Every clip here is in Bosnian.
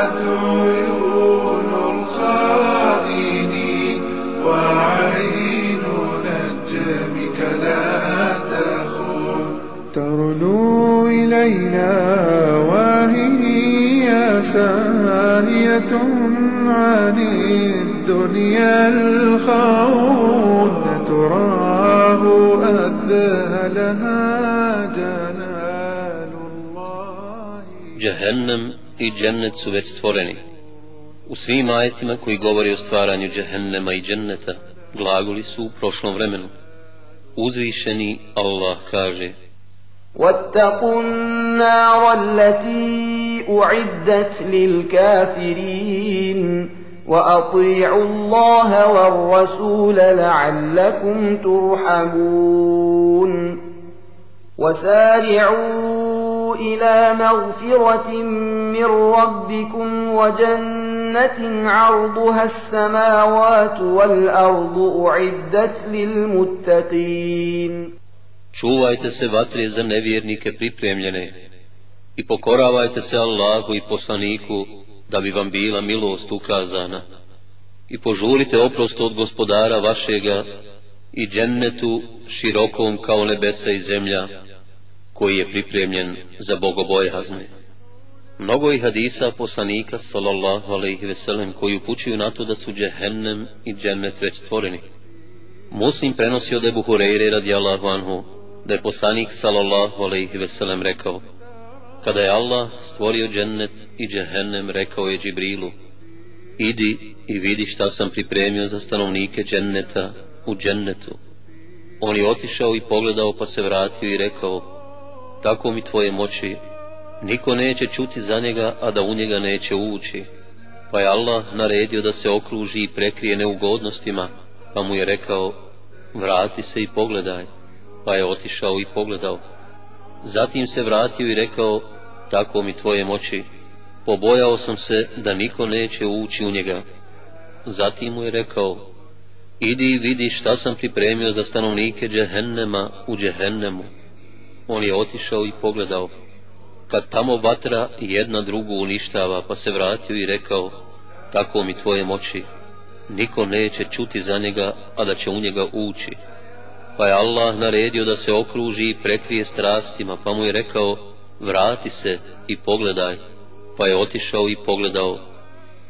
عيون الخائنين وعين نجمك لا تخون. ترنو إلينا وهي ساهية عن الدنيا الخوض تراه أذهلها جلال الله. Džehennem i džennet su već stvoreni. U svim ajetima koji govori o stvaranju džehennema i dženneta, glagoli su u prošlom vremenu. Uzvišeni Allah kaže واتقوا النار التي أعدت للكافرين وأطيعوا الله والرسول لعلكم ترحمون وسارعوا إلى مغفرة من ربكم وجنة عرضها السماوات والأرض أعدت للمتقين Čuvajte se vatre za nevjernike pripremljene i pokoravajte se Allahu i poslaniku da bi vam bila milost ukazana i požurite oprost od gospodara vašega i džennetu širokom kao nebesa i zemlja koji je pripremljen za bogobojazne. Mnogo je hadisa poslanika sallallahu alaihi ve sellem koji upućuju na to da su džehennem i džennet već stvoreni. Muslim prenosi od Ebu Hureyre radijallahu anhu da je poslanik sallallahu alaihi ve sellem rekao kada je Allah stvorio džennet i džehennem rekao je Džibrilu idi i vidi šta sam pripremio za stanovnike dženneta u džennetu. On je otišao i pogledao pa se vratio i rekao tako mi tvoje moći niko neće čuti za njega a da u njega neće ući. Pa je Allah naredio da se okruži i prekrije neugodnostima pa mu je rekao vrati se i pogledaj pa je otišao i pogledao. Zatim se vratio i rekao, tako mi tvoje moći, pobojao sam se da niko neće ući u njega. Zatim mu je rekao, idi i vidi šta sam pripremio za stanovnike džehennema u džehennemu. On je otišao i pogledao. Kad tamo vatra jedna drugu uništava, pa se vratio i rekao, tako mi tvoje moći, niko neće čuti za njega, a da će u njega ući pa je Allah naredio da se okruži i prekrije strastima, pa mu je rekao, vrati se i pogledaj, pa je otišao i pogledao.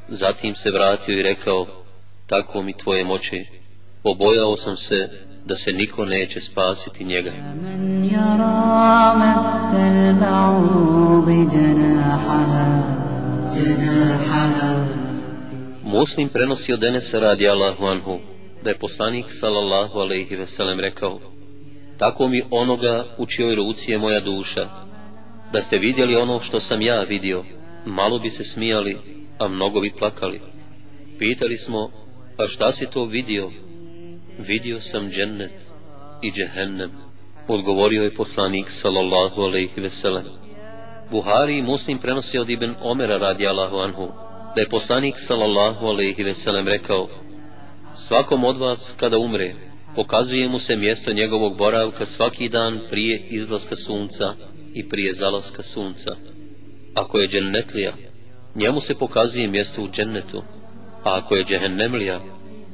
Zatim se vratio i rekao, tako mi tvoje moći, pobojao sam se da se niko neće spasiti njega. Muslim prenosi od Enesa radi Allahu Anhu, da je poslanik sallallahu alaihi veselem rekao, tako mi onoga u čioj ruci je moja duša, da ste vidjeli ono što sam ja vidio, malo bi se smijali, a mnogo bi plakali. Pitali smo, a šta si to vidio, Vidio sam džennet i džehennem, odgovorio je poslanik sallallahu alaihi veselem. Buhari i muslim prenosi od Ibn Omera radi Allahu anhu, da je poslanik sallallahu alaihi veselem rekao, Svakom od vas kada umre, pokazuje mu se mjesto njegovog boravka svaki dan prije izlaska sunca i prije zalaska sunca. Ako je džennetlija, njemu se pokazuje mjesto u džennetu, a ako je džehennemlija,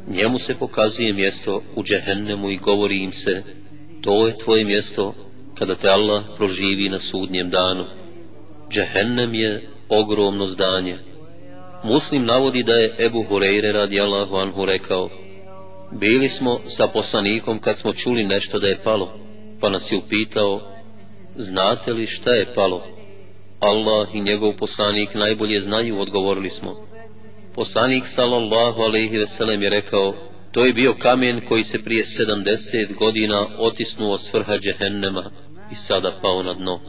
njemu se pokazuje mjesto u džehennemu i govori im se, to je tvoje mjesto kada te Allah proživi na sudnjem danu. Džehennem je ogromno zdanje, Muslim navodi da je Ebu Hureyre radijallahu anhu rekao Bili smo sa poslanikom kad smo čuli nešto da je palo, pa nas je upitao Znate li šta je palo? Allah i njegov poslanik najbolje znaju, odgovorili smo. Poslanik sallallahu alaihi veselem je rekao To je bio kamen koji se prije 70 godina otisnuo s vrha džehennema i sada pao na dno.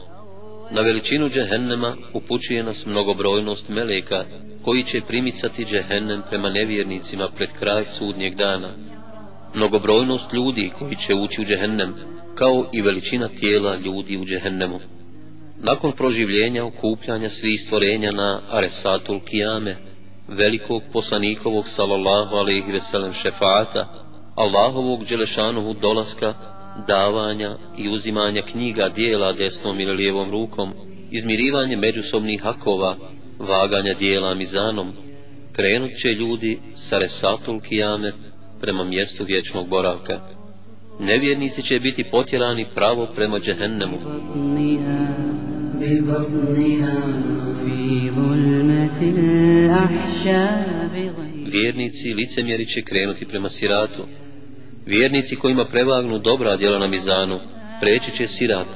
Na veličinu džehennema upućuje nas mnogobrojnost meleka koji će primicati džehennem prema nevjernicima pred kraj sudnjeg dana. Mnogobrojnost ljudi koji će ući u džehennem kao i veličina tijela ljudi u džehennemu. Nakon proživljenja okupljanja svih stvorenja na Aresatul Kijame, velikog poslanikovog sallallahu alaihi veselem šefata, Allahovog dželešanuhu dolaska davanja i uzimanja knjiga dijela desnom ili lijevom rukom, izmirivanje međusobnih hakova, vaganja dijela mizanom, krenut će ljudi sa resatul Kijamet prema mjestu vječnog boravka. Nevjernici će biti potjerani pravo prema džehennemu. Vjernici licemjeri će krenuti prema siratu. Vjernici kojima prevagnu dobra djela na mizanu, preći će sirat,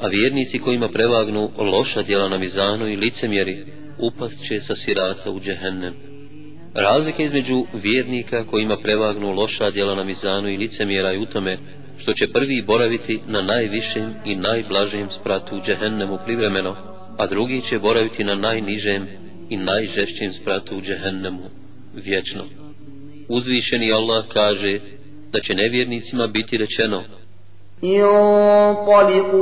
a vjernici kojima prevagnu loša djela na mizanu i licemjeri, upast će sa sirata u džehennem. Razlika između vjernika kojima prevagnu loša djela na mizanu i licemjera je u tome što će prvi boraviti na najvišem i najblažijem spratu u džehennemu privremeno, a drugi će boraviti na najnižem i najžešćem spratu u džehennemu vječno. Uzvišeni Allah kaže da će nevjernicima biti rečeno انطلقوا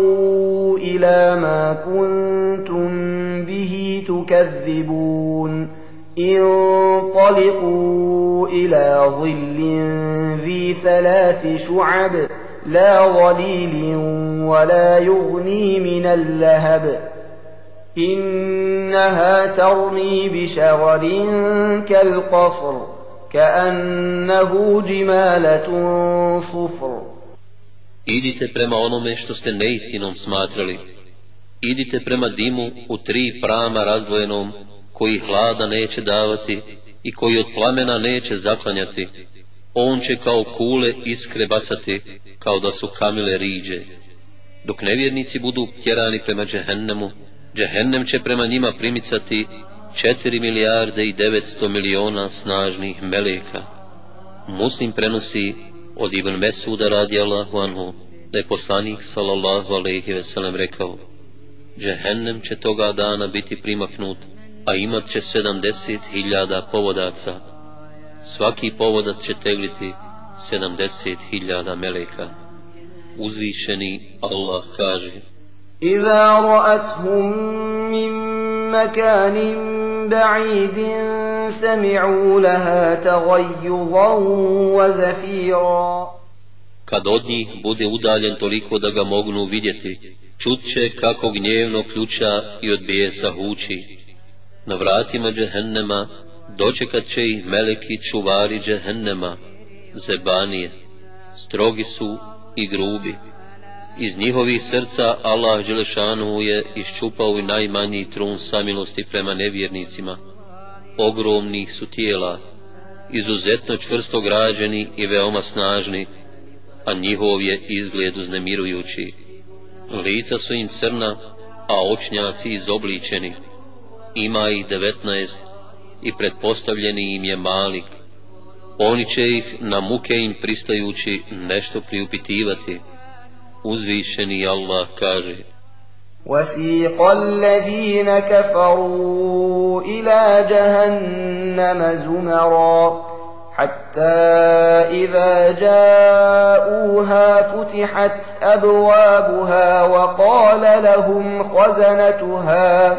إلى ما كنتم به تكذبون انطلقوا إلى ظل ذي ثلاث شعب لا ظليل ولا يغني من اللهب إنها ترمي بشغر كالقصر كأنه جمالة صفر Idite prema onome što ste neistinom smatrali. Idite prema dimu u tri prama razdvojenom, koji hlada neće davati i koji od plamena neće zaklanjati. On će kao kule iskre bacati, kao da su kamile riđe. Dok nevjernici budu tjerani prema džehennemu, džehennem će prema njima primicati 4 milijarde i 900 miliona snažnih meleka. Muslim prenosi od Ibn Mesuda radi Allahu anhu, da je poslanik sallallahu alaihi ve sellem rekao, Džehennem će toga dana biti primaknut, a imat će sedamdeset hiljada povodaca. Svaki povodac će tegliti sedamdeset hiljada meleka. Uzvišeni Allah kaže, إذا رأتهم من مكان بعيد سمعوا لها تغيظا وزفيرا Kad od njih bude udaljen toliko da ga mognu vidjeti, čut će kako gnjevno ključa i od bijesa huči. Na vratima džehennema dočekat će ih meleki čuvari džehennema, zebanije, strogi su i grubi. Iz njihovih srca Allah Đelešanu je iščupao i najmanji trun samilosti prema nevjernicima. Ogromnih su tijela, izuzetno čvrsto građeni i veoma snažni, a njihov je izgled uznemirujući. Lica su im crna, a očnjaci izobličeni. Ima ih devetnaest i pretpostavljeni im je malik. Oni će ih na muke im pristajući nešto priupitivati. Uzvišeni Allah kaže وسيق الذين كفروا إلى جهنم زمرا حتى إذا جاءوها فتحت أبوابها وقال لهم خزنتها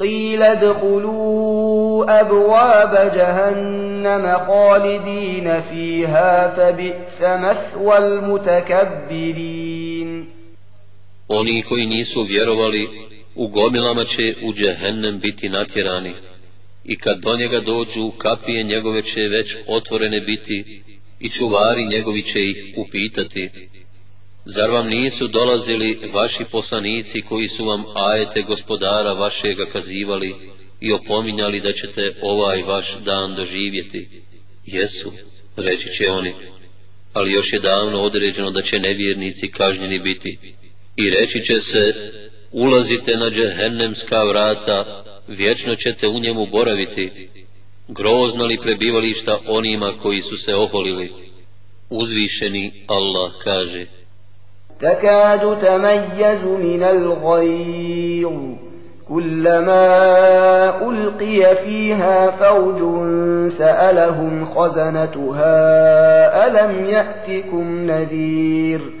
قيل ادخلوا أبواب جهنم خالدين فيها فبئس مثوى المتكبرين Oni koji nisu vjerovali, u gomilama će u džehennem biti natjerani. I kad do njega dođu, kapije njegove će već otvorene biti i čuvari njegovi će ih upitati. Zar vam nisu dolazili vaši poslanici koji su vam ajete gospodara vašega kazivali i opominjali da ćete ovaj vaš dan doživjeti? Jesu, reći će oni, ali još je davno određeno da će nevjernici kažnjeni biti. I reći će se, ulazite na džehennemska vrata, vječno ćete u njemu boraviti. Grozno li prebivališta onima koji su se oholili? Uzvišeni Allah kaže, تكاد تميز من الغيظ. كلما ألقي فيها فوج سألهم خزنتها ألم يأتكم نذير؟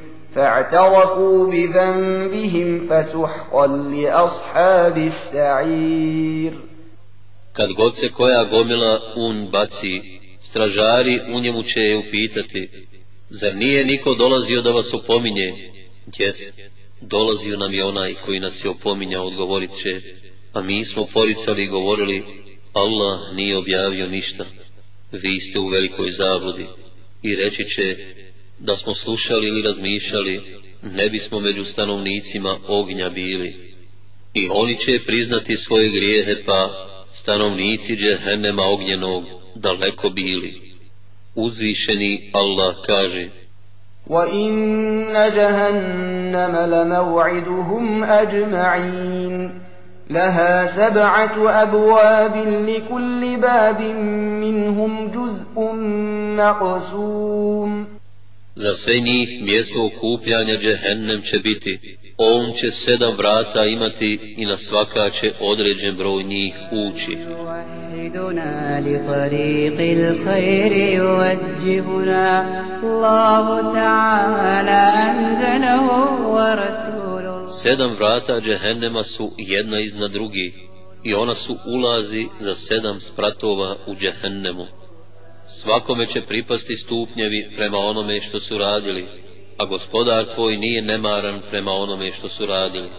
فاعترفوا بذنبهم فسحقا لأصحاب السعير Kad god se koja gomila un baci, stražari u njemu će je upitati, zar nije niko dolazio da vas opominje? Djec, dolazio nam je onaj koji nas je opominjao, odgovorit će, a mi smo poricali i govorili, Allah nije objavio ništa, vi ste u velikoj zabludi. I reći će, da smo slušali ili razmišljali, ne bismo među stanovnicima ognja bili. I oni će priznati svoje grijehe, pa stanovnici džehennema ognjenog daleko bili. Uzvišeni Allah kaže, وَإِنَّ جَهَنَّمَ لَمَوْعِدُهُمْ أَجْمَعِينَ لها سبعة أبواب لكل باب منهم جزء مقسوم Za sve njih mjesto okupljanja džehennem će biti. On će sedam vrata imati i na svaka će određen broj njih ući. يوحدنا لطريق الخير يوجهنا الله تعالى أنزله ورسوله Sedam vrata džehennema su jedna iznad drugih i ona su ulazi za sedam spratova u džehennemu. Svakome će pripasti stupnjevi prema onome što su radili, a gospodar tvoj nije nemaran prema onome što su radili.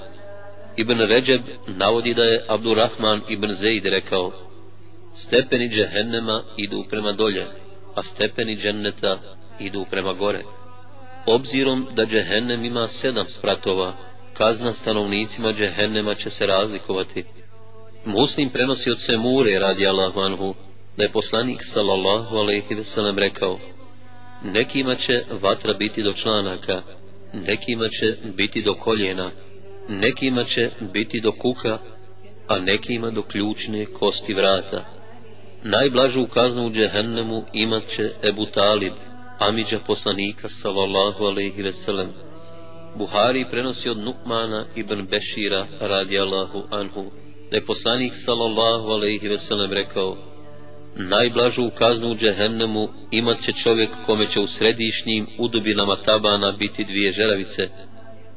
Ibn Ređeb navodi da je Abdurrahman ibn Zeid rekao, stepeni džehennema idu prema dolje, a stepeni dženneta idu prema gore. Obzirom da džehennem ima sedam spratova, kazna stanovnicima džehennema će se razlikovati. Muslim prenosi od Semure radi Allahu anhu, da je poslanik sallallahu alaihi ve sellem rekao, nekima će vatra biti do članaka, nekima će biti do koljena, nekima će biti do kuka, a nekima do ključne kosti vrata. Najblažu kaznu u džehennemu imat će Ebu Talib, Amidža poslanika sallallahu alaihi ve sellem. Buhari prenosi od Nukmana ibn Bešira radi Allahu anhu, da je poslanik sallallahu alaihi ve sellem rekao, najblažu kaznu u džehennemu imat će čovjek kome će u središnjim udubinama tabana biti dvije žeravice.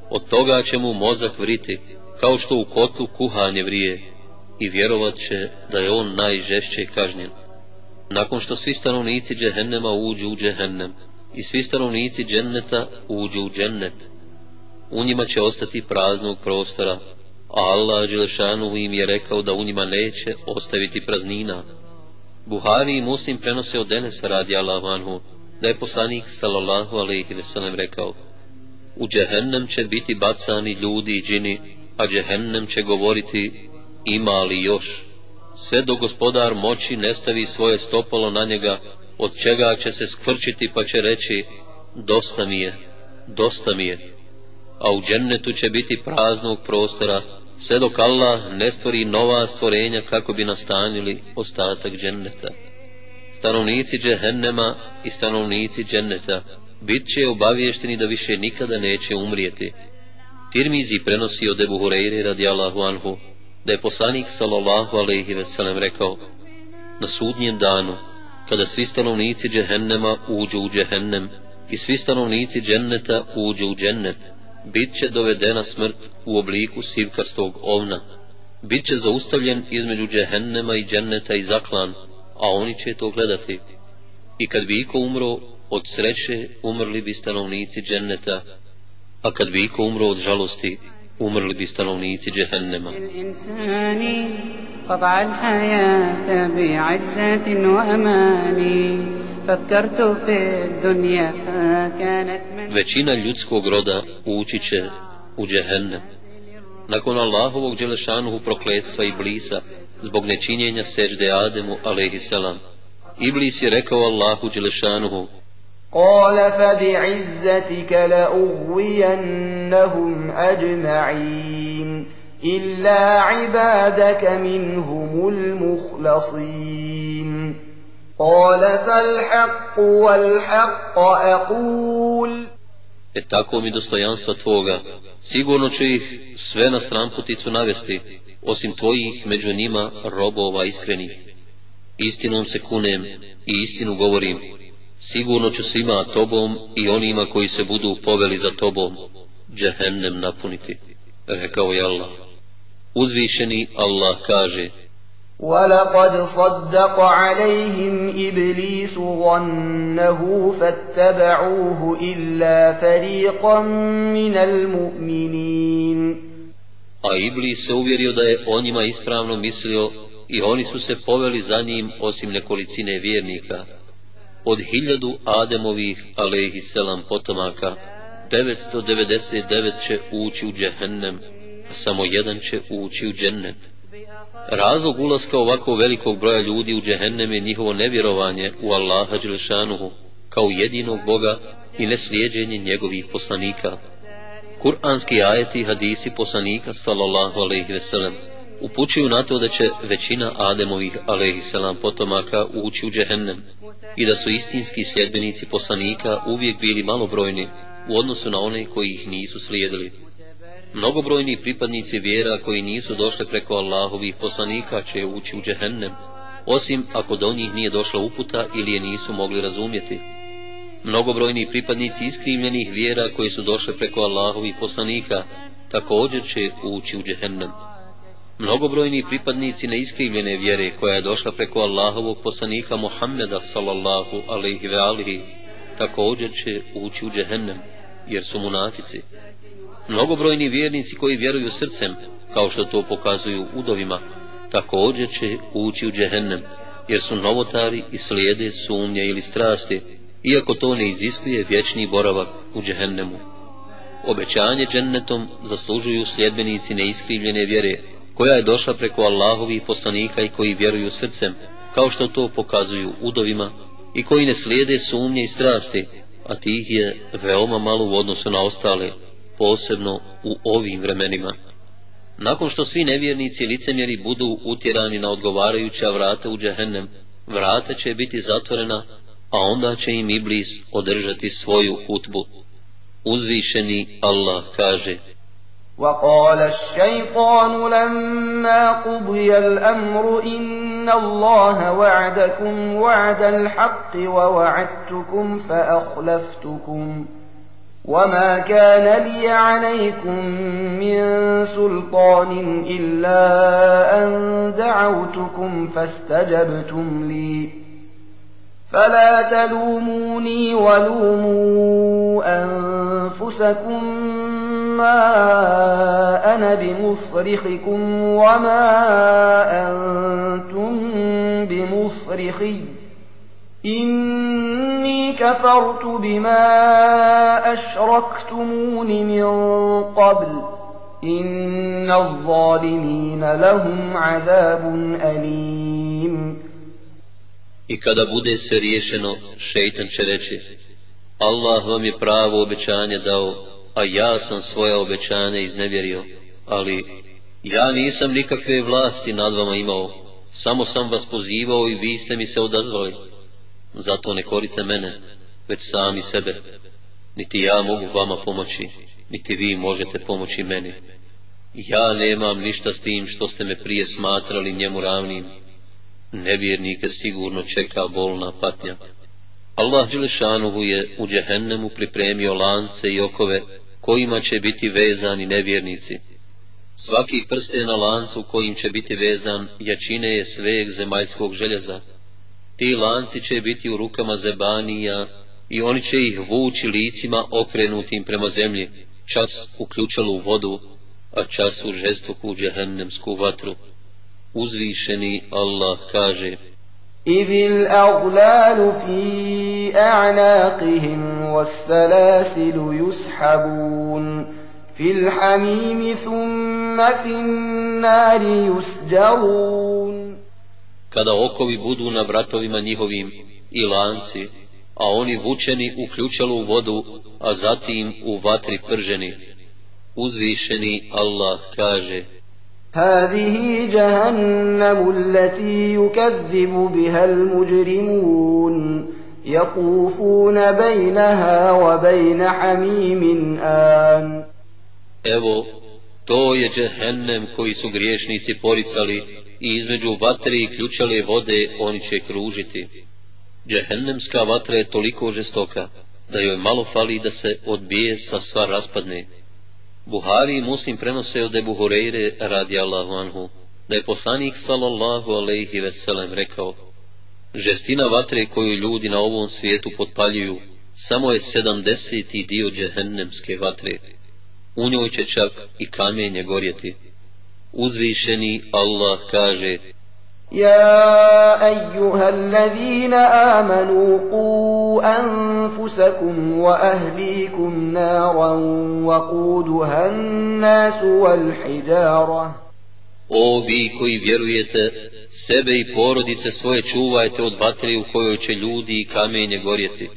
Od toga će mu mozak vriti, kao što u kotlu kuhanje vrije, i vjerovat će da je on najžešće kažnjen. Nakon što svi stanovnici džehennema uđu u džehennem i svi stanovnici dženneta uđu u džennet, u njima će ostati praznog prostora, a Allah Đelešanu im je rekao da u njima neće ostaviti praznina. Buhari i Muslim prenose od Denesa radi Allahu anhu, da je poslanik sallallahu alaihi ve sellem rekao, u džehennem će biti bacani ljudi i džini, a džehennem će govoriti ima li još, sve do gospodar moći ne stavi svoje stopalo na njega, od čega će se skvrčiti pa će reći, dosta mi je, dosta mi je, a u džennetu će biti praznog prostora, sve dok Allah ne stvori nova stvorenja kako bi nastanili ostatak dženneta. Stanovnici džehennema i stanovnici dženneta bit će obavješteni da više nikada neće umrijeti. Tirmizi prenosi od Ebu Hureyri radijallahu anhu, da je poslanik sallallahu alaihi ve sellem rekao, na sudnjem danu, kada svi stanovnici džehennema uđu u džehennem i svi stanovnici dženneta uđu u džennet, bit će dovedena smrt u obliku sivkastog ovna, bit će zaustavljen između džehennema i dženneta i zaklan, a oni će to gledati. I kad bi iko umro od sreće, umrli bi stanovnici dženneta, a kad bi iko umro od žalosti, umrli bi stanovnici džehennema. الإنسان قطع الحياة بعزة وأمان فكرت في الدنيا فكانت من Većina ljudskog roda ući će u džehennem. Nakon Allahovog dželešanuhu prokletstva i blisa, zbog nečinjenja sežde Ademu alaihissalam. Iblis je rekao Allahu Đelešanuhu, قال فبعزتك لأغوينهم أجمعين إلا عبادك منهم المخلصين قال فالحق والحق أقول E tako mi dostojanstva tvoga, sigurno će ih sve na stramputicu navesti, osim tvojih među njima robova iskrenih. Istinom se kunem i istinu govorim, sigurno ću svima tobom i onima koji se budu poveli za tobom, džehennem napuniti, rekao je Allah. Uzvišeni Allah kaže, ولقد صدق عليهم إبليس ظنه فاتبعوه إلا فريقا من المؤمنين A Iblis se uvjerio da je o njima ispravno mislio i oni su se poveli za njim osim nekolicine vjernika. Od hiljadu Ademovih, alaihi selam, potomaka, 999 će ući u džehennem, a samo jedan će ući u džennet. Razlog ulaska ovako velikog broja ljudi u džehennem je njihovo nevjerovanje u Allaha Đelšanuhu, kao jedinog Boga i neslijeđenje njegovih poslanika. Kur'anski ajeti i hadisi poslanika sallallahu alaihi ve sellem upućuju na to da će većina Ademovih alaihi selam potomaka ući u džehennem i da su istinski sljedbenici poslanika uvijek bili malobrojni u odnosu na one koji ih nisu slijedili. Mnogobrojni pripadnici vjera koji nisu došli preko Allahovih poslanika će ući u džehennem, osim ako do njih nije došla uputa ili je nisu mogli razumjeti. Mnogobrojni pripadnici iskrivljenih vjera koji su došli preko Allahovih poslanika također će ući u džehennem. Mnogobrojni pripadnici neiskrivljene vjere koja je došla preko Allahovog poslanika Muhammeda sallallahu alaihi ve alihi također će ući u džehennem jer su munafici. Mnogobrojni vjernici koji vjeruju srcem, kao što to pokazuju udovima, također će ući u džehennem, jer su novotari i slijede sumnje ili strasti, iako to ne iziskuje vječni boravak u džehennemu. Obećanje džennetom zaslužuju sljedbenici neiskrivljene vjere, koja je došla preko Allahovih poslanika i koji vjeruju srcem, kao što to pokazuju udovima, i koji ne slijede sumnje i strasti, a tih je veoma malo u odnosu na ostale, posebno u ovim vremenima. Nakon što svi nevjernici i licemjeri budu utjerani na odgovarajuća vrata u džehennem, vrata će biti zatvorena, a onda će im Iblis održati svoju hutbu. Uzvišeni Allah kaže وقال الشيطان لما قضي الأمر إن الله وعدكم وعد الحق ووعدتكم فأخلفتكم وما كان لي عليكم من سلطان إلا أن دعوتكم فاستجبتم لي فلا تلوموني ولوموا أنفسكم ما أنا بمصرخكم وما أنتم بمصرخي. إني كفرت بما أشركتمون من قبل. إن الظالمين لهم عذاب أليم. I kada bude sve riješeno, šeitan će reći, Allah vam je pravo obećanje dao, a ja sam svoje obećanje iznevjerio, ali ja nisam nikakve vlasti nad vama imao, samo sam vas pozivao i vi ste mi se odazvali. Zato ne korite mene, već sami sebe. Niti ja mogu vama pomoći, niti vi možete pomoći meni. Ja nemam ništa s tim što ste me prije smatrali njemu ravnim. Nevjernike sigurno čeka bolna patnja. Allah Đelešanuhu je u džehennemu pripremio lance i okove kojima će biti vezani nevjernici. Svaki prste na lancu kojim će biti vezan jačine je sveg zemaljskog željeza. Ti lanci će biti u rukama zebanija i oni će ih vući licima okrenutim prema zemlji, čas uključalo u vodu, a čas u žestoku džehennemsku vatru Uzvišeni Allah kaže إذ الأغلال في أعناقهم والسلاسل يسحبون في الحميم ثم في النار يسجرون kada okovi budu na vratovima njihovim i lanci, a oni vučeni u ključalu vodu, a zatim u vatri prženi. Uzvišeni Allah kaže, هذه جهنم التي يكذب بها المجرمون يطوفون بينها وبين حميم آن Evo, to je džehennem koji su griješnici poricali i između vatre i ključale vode oni će kružiti. Džehennemska vatra je toliko žestoka da joj malo fali da se odbije sa sva raspadne. Buhari i Muslim prenose od Ebu Hureyre radi Allahu anhu, da je poslanik sallallahu alaihi veselem rekao, žestina vatre koju ljudi na ovom svijetu potpaljuju, samo je sedamdeseti dio džehennemske vatre. U njoj će čak i kamenje gorjeti. Uzvišeni Allah kaže, يا أيها الذين آمنوا قوا أنفسكم وأهليكم نارا وقودها الناس والحجارة O vi koji vjerujete, sebe i porodice svoje čuvajte od vatre u kojoj će ljudi i kamenje gorjeti.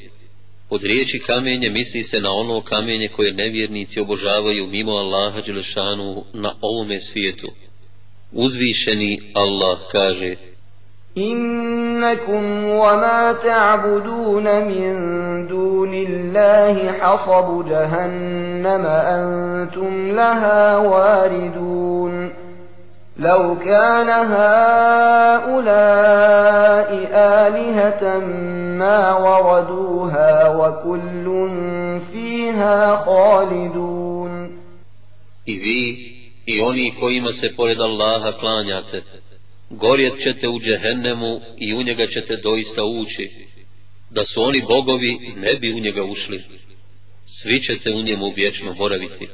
Od riječi kamenje misli se na ono kamenje koje nevjernici obožavaju mimo Allaha Đelešanu na ovome svijetu. Uzvišeni Allah kaže إنكم وما تعبدون من دون الله حصب جهنم أنتم لها واردون لو كان هؤلاء آلهة ما وردوها وكل فيها خالدون I oni kojima se pored Allaha klanjate, gorjet ćete u džehennemu i u njega ćete doista ući. Da su oni bogovi, ne bi u njega ušli. Svi ćete u njemu vječno boraviti.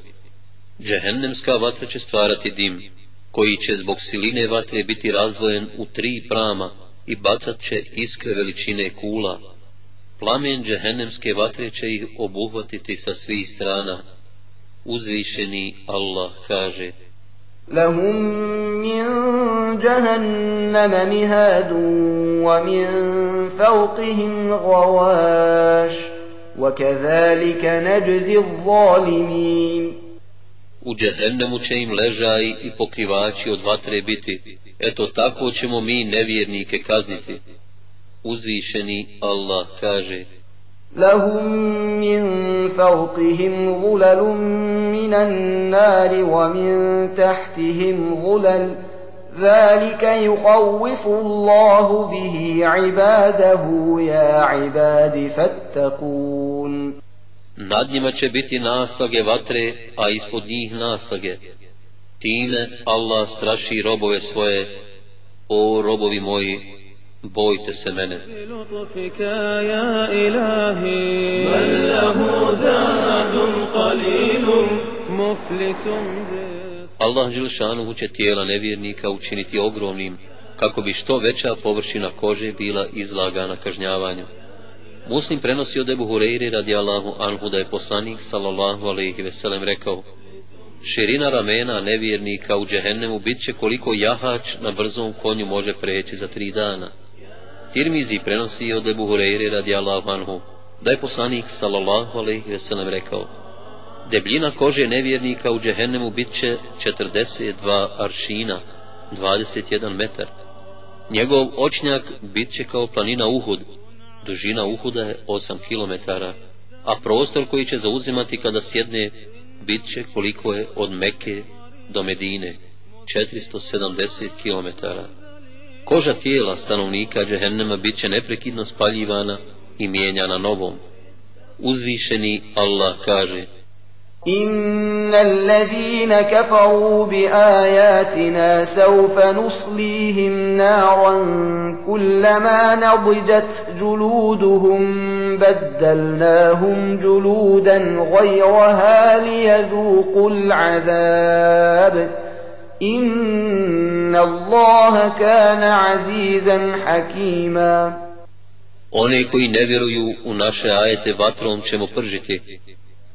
Džehennemska vatra će stvarati dim, koji će zbog siline vatre biti razdvojen u tri prama i bacat će iskre veličine kula. Plamen džehennemske vatre će ih obuhvatiti sa svih strana. Uzvišeni Allah kaže – لهم من جهنم مهاد ومن فوقهم غواش وكذلك نجزي الظالمين U džehennemu će im ležaj i pokrivači od vatre biti. Eto tako ćemo mi nevjernike kazniti. Uzvišeni Allah kaže لهم من فوقهم ظلل من النار ومن تحتهم ظلل ذلك يخوف الله به عباده يا عباد فاتقون Nad njima će biti naslage vatre, a ispod njih naslage. Time Allah straši robove svoje, o robovi moji, bojte se mene. Allah Žilšanu će tijela nevjernika učiniti ogromnim, kako bi što veća površina kože bila izlagana kažnjavanju. Muslim prenosi od Ebu Hureyri radi Allahu Anhu da je poslanik sallallahu alaihi veselem rekao Širina ramena nevjernika u džehennemu bit će koliko jahač na brzom konju može preći za tri dana. Tirmizi prenosi od Ebu Hureyre radi Allahu anhu, da je poslanik sallallahu alaihi ve sellem rekao, debljina kože nevjernika u džehennemu bit će 42 aršina, 21 metar. Njegov očnjak bit će kao planina Uhud, dužina Uhuda je 8 km, a prostor koji će zauzimati kada sjedne bit će koliko je od Mekke do Medine, 470 km. Koža tijela stanovnika džehennema bit će neprekidno spaljivana i mijenjana novom. Uzvišeni Allah kaže إن الذين كفروا بآياتنا سوف نصليهم نارا كلما نضجت جلودهم بدلناهم جلودا غيرها ليذوقوا العذاب Inna Allaha kana azizan hakima Oni koji ne vjeruju u naše ajete vatrom ćemo pržiti.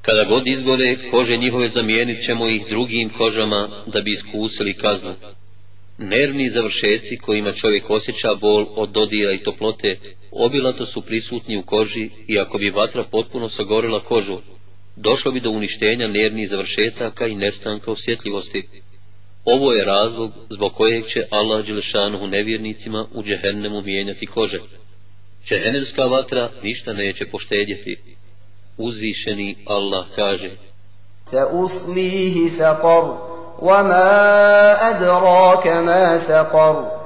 Kada god izgore, kože njihove zamijenit ćemo ih drugim kožama da bi iskusili kaznu. Nervni završeci kojima čovjek osjeća bol od dodira i toplote, obilato su prisutni u koži i ako bi vatra potpuno sagorila kožu, došlo bi do uništenja nervnih završetaka i nestanka osjetljivosti. Ovo je razlog zbog kojeg će Allah Đelešanuhu nevjernicima u džehennemu mijenjati kože. Džehennemska vatra ništa neće poštedjeti. Uzvišeni Allah kaže سأصليه سقر وما أدراك ما سقر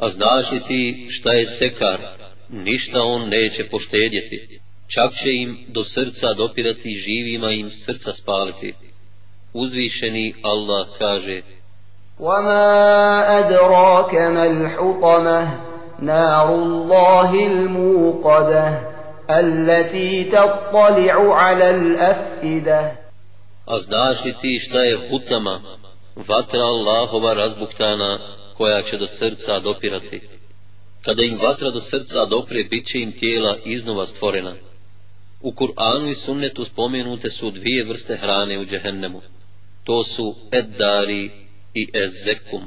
A znaš li ti šta je sekar? Ništa on neće poštedjeti. Čak će im do srca dopirati živima im srca spaliti. Uzvišeni Allah kaže وما أدراك ما الحطمة نار الله الموقدة التي تطلع على الأفئدة A znaš li ti šta je hutama, vatra Allahova razbuktana, koja će do srca dopirati? Kada im vatra do srca dopre, bit će im tijela iznova stvorena. U Kur'anu i sunnetu spomenute su dvije vrste hrane u džehennemu. To su eddari i ezzekum.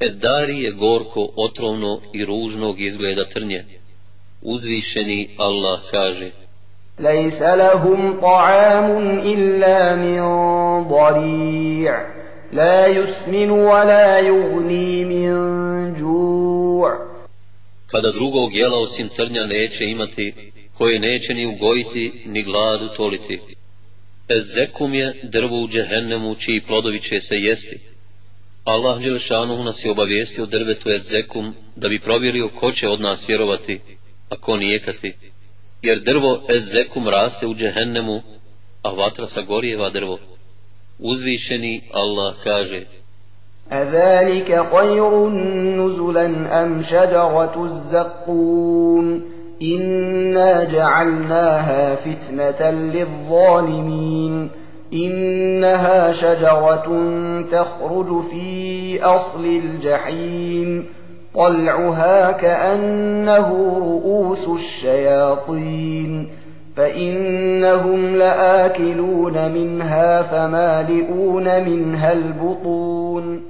Eddari je gorko, otrovno i ružnog izgleda trnje. Uzvišeni Allah kaže ليس لهم طعام إلا من ضريع لا يسمن ولا يغني من جوع Kada drugog jela osim trnja neće imati, koje neće ni ugojiti, ni gladu toliti. Ezekum je drvo u džehennemu, čiji plodovi će se jesti. Allah Đelešanu nas je obavijestio drvetu Ezekum, da bi provjerio ko će od nas vjerovati, a ko nijekati. Jer drvo Ezekum raste u džehennemu, a vatra sagorijeva drvo. Uzvišeni Allah kaže, أذلك خير نزلا أم شجرة الزقوم إنا جعلناها فتنة للظالمين إنها شجرة تخرج في أصل الجحيم طلعها كأنه رؤوس الشياطين فإنهم لآكلون منها فمالئون منها البطون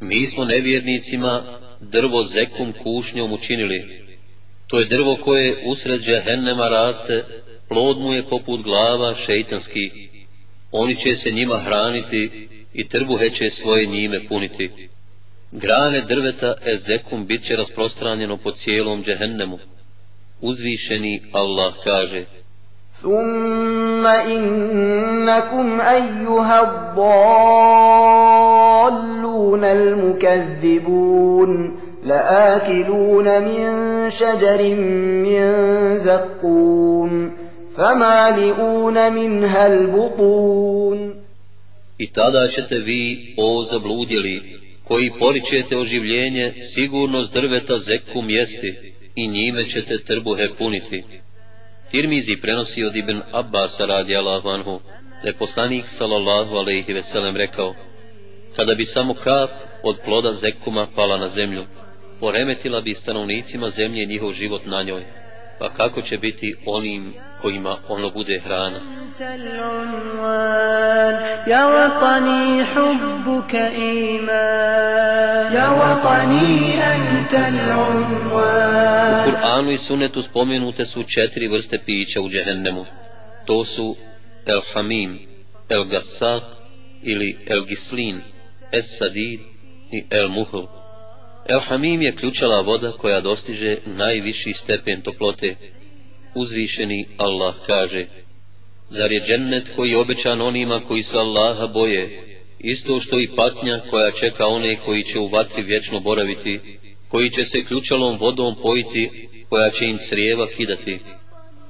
Mi smo nevjernicima drvo zekum kušnjom učinili. To je drvo koje usred džehennema raste, plod mu je poput glava šeitanski. Oni će se njima hraniti i trbuhe će svoje njime puniti. Grane drveta ezekum bit će rasprostranjeno po cijelom džehennemu. Uzvišeni Allah kaže ثم إنكم أيها الضالون المكذبون لآكلون من شجر من زقوم فمالئون منها البطون I tada ćete vi, o zabludjeli, koji poričete oživljenje, sigurno s drveta zekum jesti i njime ćete trbuhe puniti. Tirmizi prenosi od Ibn Abbas radi Allahu anhu, da je poslanik sallallahu alaihi veselem rekao, kada bi samo kap od ploda zekuma pala na zemlju, poremetila bi stanovnicima zemlje njihov život na njoj, pa kako će biti onim kojima ono bude hrana. Ja vatani hubbuka iman, ja vatani antal unwan. U Kur'anu i sunetu spomenute su četiri vrste pića u džehennemu. To su el hamim, el gasak ili el gislin, es sadid i el muhl. El Hamim je ključala voda koja dostiže najviši stepen toplote. Uzvišeni Allah kaže Zar je džennet koji je obećan onima koji se Allaha boje, isto što i patnja koja čeka one koji će u vatri vječno boraviti, koji će se ključalom vodom pojiti, koja će im crijeva kidati.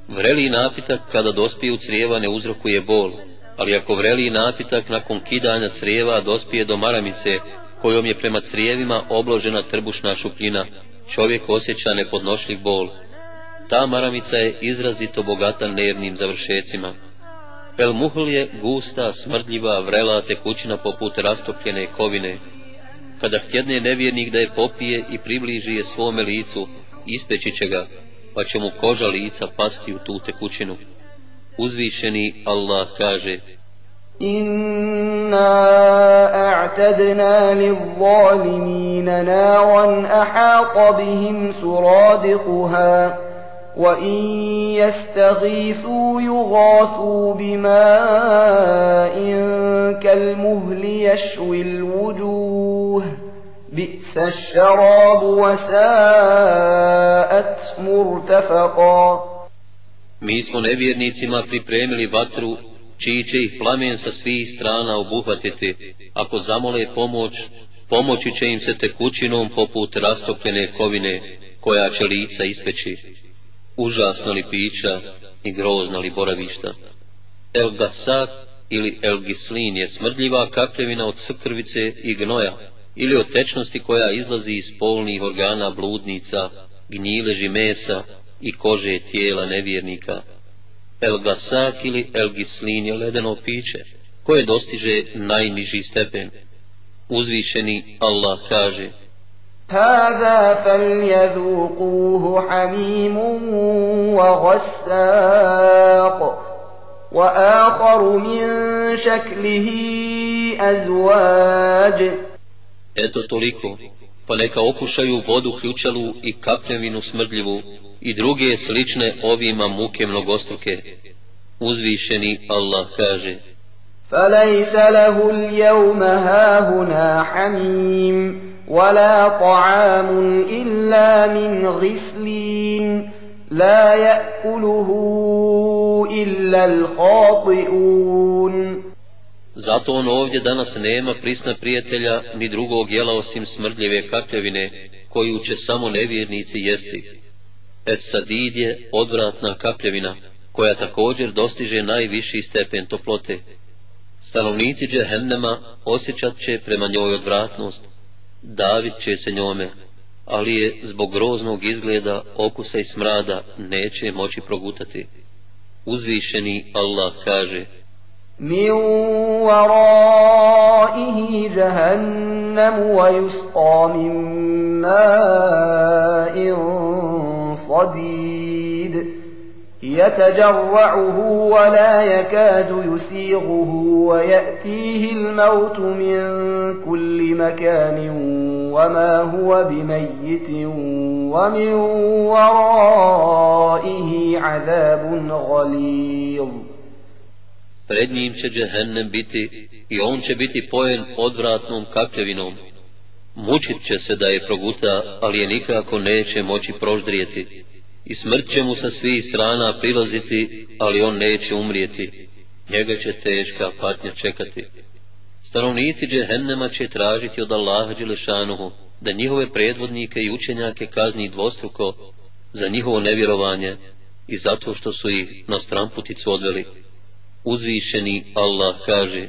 Vreli napitak kada dospije u crijeva ne uzrokuje bol, ali ako vreli napitak nakon kidanja crijeva dospije do maramice, kojom je prema crijevima obložena trbušna šupljina, čovjek osjeća nepodnošljiv bol. Ta maramica je izrazito bogata nervnim završecima. El muhl je gusta, smrdljiva, vrela tekućina poput rastopljene kovine. Kada htjedne nevjernik da je popije i približi je svome licu, ispeći će ga, pa će mu koža lica pasti u tu tekućinu. Uzvišeni Allah kaže, إنا أعتدنا للظالمين نارا أحاط بهم سرادقها وإن يستغيثوا يغاثوا بماء كالمهل يشوي الوجوه بئس الشراب وساءت مرتفقا Mi smo nevjernicima pripremili vatru, čiji će ih plamen sa svih strana obuhvatiti. Ako zamole pomoć, pomoći će im se tekućinom poput rastopljene kovine, koja će lica ispeći. Užasno li pića i grozna li boravišta. El Gasak ili El Gislin je smrdljiva kapljevina od crkrvice i gnoja, ili od tečnosti koja izlazi iz polnih organa bludnica, gnjileži mesa, i kože tijela nevjernika El Gasak ili El Gislin je ledeno piće, koje dostiže najniži stepen. Uzvišeni Allah kaže, هذا فليذوقوه حميم وغساق وآخر من شكله أزواج Eto toliko, pa neka okušaju vodu ključalu i kapljevinu smrdljivu, i druge slične ovima muke mnogostruke. Uzvišeni Allah kaže فليس له اليوم هاهنا حميم ولا طعام إلا من غسلين لا يأكله إلا الخاطئون Zato on ovdje danas nema prisna prijatelja ni drugog jela osim smrdljive kapljevine, koju će samo nevjernici jesti. Es-Sadid je odvratna kapljevina, koja također dostiže najviši stepen toplote. Stanovnici džehennema osjećat će prema njoj odvratnost, davit će se njome, ali je zbog groznog izgleda, okusa i smrada neće moći progutati. Uzvišeni Allah kaže من ورائه جهنم ويسقى من ماء صديد يتجرعه ولا يكاد يسيغه ويأتيه الموت من كل مكان وما هو بميت ومن ورائه عذاب غليظ Pred njim će džehennem biti i on će biti pojen odvratnom kapljevinom. Mučit će se da je proguta, ali je nikako neće moći proždrijeti. I smrt će mu sa svih strana prilaziti, ali on neće umrijeti. Njega će teška patnja čekati. Stanovnici džehennema će tražiti od Allaha Đelešanuhu da njihove predvodnike i učenjake kazni dvostruko za njihovo nevjerovanje i zato što su ih na stramputicu odveli. Uzvišeni Allah kaže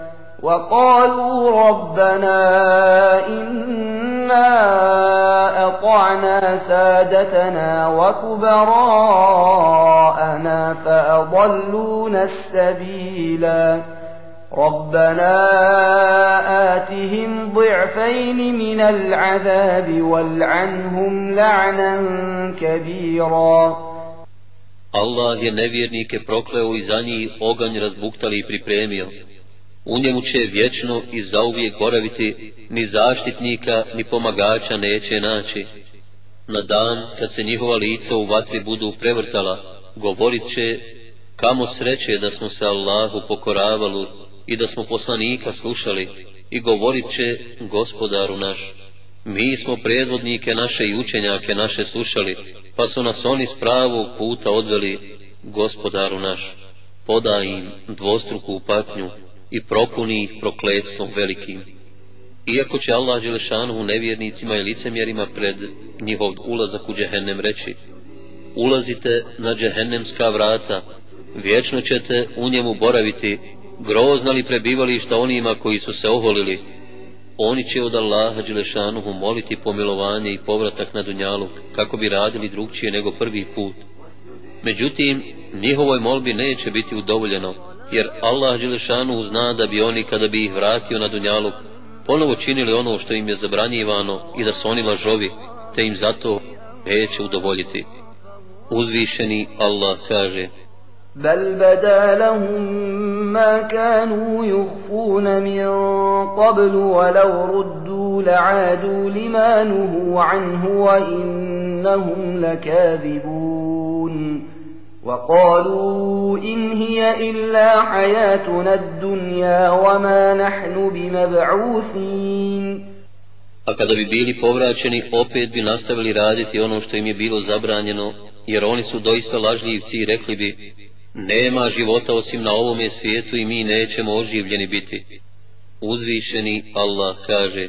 وقالوا ربنا إنا أطعنا سادتنا وكبراءنا فأضلونا السبيلا ربنا آتهم ضعفين من العذاب والعنهم لعنا كبيرا Allah je nevjernike prokleo i za njih oganj razbuktali i pripremio. U njemu će vječno i zauvijek boraviti, ni zaštitnika, ni pomagača neće naći. Na dan kad se njihova lica u vatri budu prevrtala, govorit će kamo sreće da smo se Allahu pokoravali i da smo poslanika slušali i govorit će gospodaru naš. Mi smo predvodnike naše i učenjake naše slušali, pa su nas oni s pravog puta odveli gospodaru naš. Podaj im dvostruku patnju i propuni ih prokletstvom velikim. Iako će Allah Đelešanu nevjernicima i licemjerima pred njihov ulazak u džehennem reći, ulazite na džehennemska vrata, vječno ćete u njemu boraviti, grozna li prebivališta onima koji su se oholili, oni će od Allaha Đelešanuhu moliti pomilovanje i povratak na Dunjaluk, kako bi radili drugčije nego prvi put. Međutim, njihovoj molbi neće biti udovoljeno, jer Allah Đelešanuhu zna da bi oni, kada bi ih vratio na Dunjaluk, ponovo činili ono što im je zabranjivano i da su oni lažovi, te im zato neće udovoljiti. Uzvišeni Allah kaže, بل بدا لهم ما كانوا يخفون من قبل ولو ردوا لعادوا لما نهوا عنه وإنهم لكاذبون وقالوا إن هي إلا حياتنا الدنيا وما نحن بمبعوثين A kada bi bili povraćeni, opet bi nastavili raditi ono što im je bilo zabranjeno, jer oni su doista lažljivci i rekli bi, nema života osim na ovome svijetu i mi nećemo oživljeni biti. Uzvišeni Allah kaže,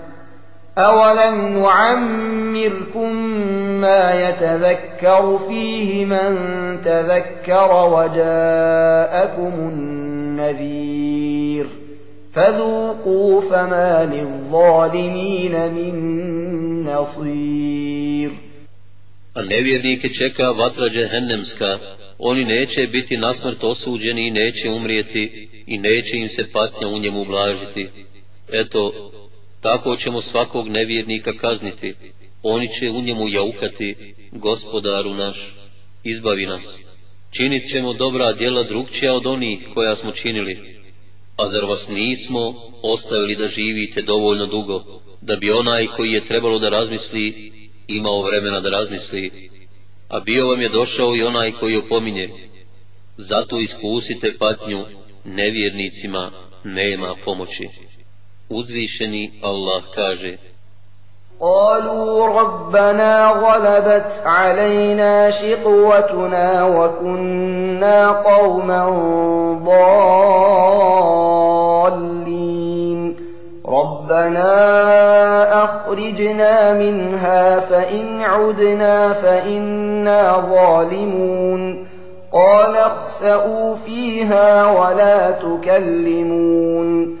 أولم نعمركم ما يتذكر فيه من تذكر وجاءكم النذير فذوقوا فما للظالمين من نصير النبيذيك تشكى وطر جهنمسكا Oni neće biti nasmrt osuđeni i neće umrijeti i neće im se patnja u njemu blažiti. Eto, tako ćemo svakog nevjernika kazniti, oni će u njemu jaukati, gospodaru naš, izbavi nas. Činit ćemo dobra djela drugčija od onih koja smo činili. A zar vas nismo ostavili da živite dovoljno dugo, da bi onaj koji je trebalo da razmisli imao vremena da razmisli, a bio vam je došao i onaj koji opominje. Zato iskusite patnju, nevjernicima nema pomoći. Uzvišeni Allah kaže, قالوا ربنا غلبت علينا شقوتنا وكنا قوما ضالين. ربنا أخرجنا منها فإن عدنا فإنا ظالمون. قال اخسأوا فيها ولا تكلمون.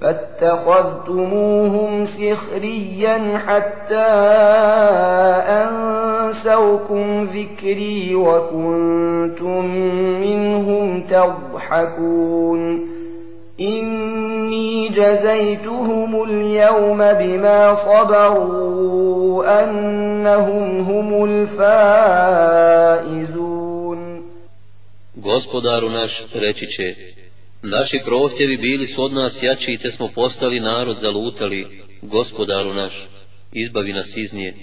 فاتخذتموهم سخريا حتى أنسوكم ذكري وكنتم منهم تضحكون. إني جزيتهم اليوم بما صبروا أنهم هم الفائزون. Gospodaru naš reći Naši prohtjevi bili su od nas jači te smo postali narod zalutali, gospodaru naš, izbavi nas iz nje.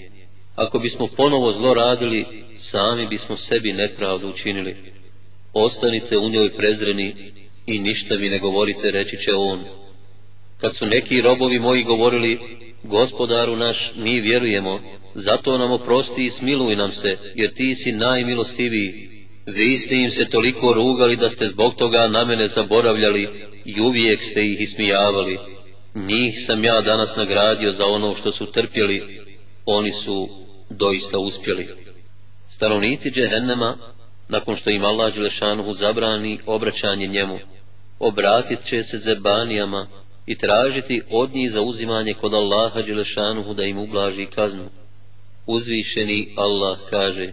Ako bismo ponovo zlo radili, sami bismo sebi nepravdu učinili. Ostanite u njoj prezreni i ništa mi ne govorite, reći će on. Kad su neki robovi moji govorili, gospodaru naš, mi vjerujemo, zato nam oprosti i smiluj nam se, jer ti si najmilostiviji, Vi ste im se toliko rugali da ste zbog toga na mene zaboravljali i uvijek ste ih ismijavali. Njih sam ja danas nagradio za ono što su trpjeli, oni su doista uspjeli. Stanovnici džehennema, nakon što im Allah Đelešanuhu zabrani obraćanje njemu, obratit će se zebanijama i tražiti od njih za uzimanje kod Allaha Đelešanuhu da im ublaži kaznu. Uzvišeni Allah kaže,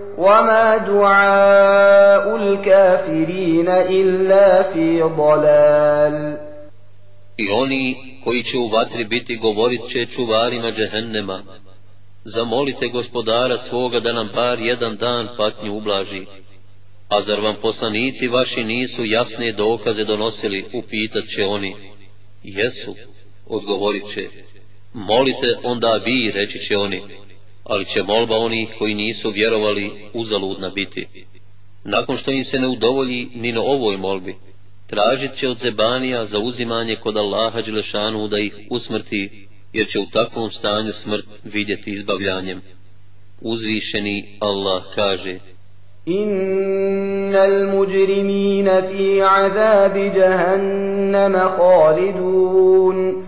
وما دعاء الكافرين إلا في ضلال I oni koji će u vatri biti govorit će čuvarima džehennema, zamolite gospodara svoga da nam bar jedan dan patnju ublaži. A zar vam poslanici vaši nisu jasne dokaze donosili, upitat će oni. Jesu, odgovorit će. Molite onda vi, reći će oni, ali će molba onih koji nisu vjerovali uzaludna biti. Nakon što im se ne udovolji ni na ovoj molbi, tražit će od zebanija za uzimanje kod Allaha Đelešanu da ih usmrti, jer će u takvom stanju smrt vidjeti izbavljanjem. Uzvišeni Allah kaže Innal mujrimina fi azabi jahannama khalidun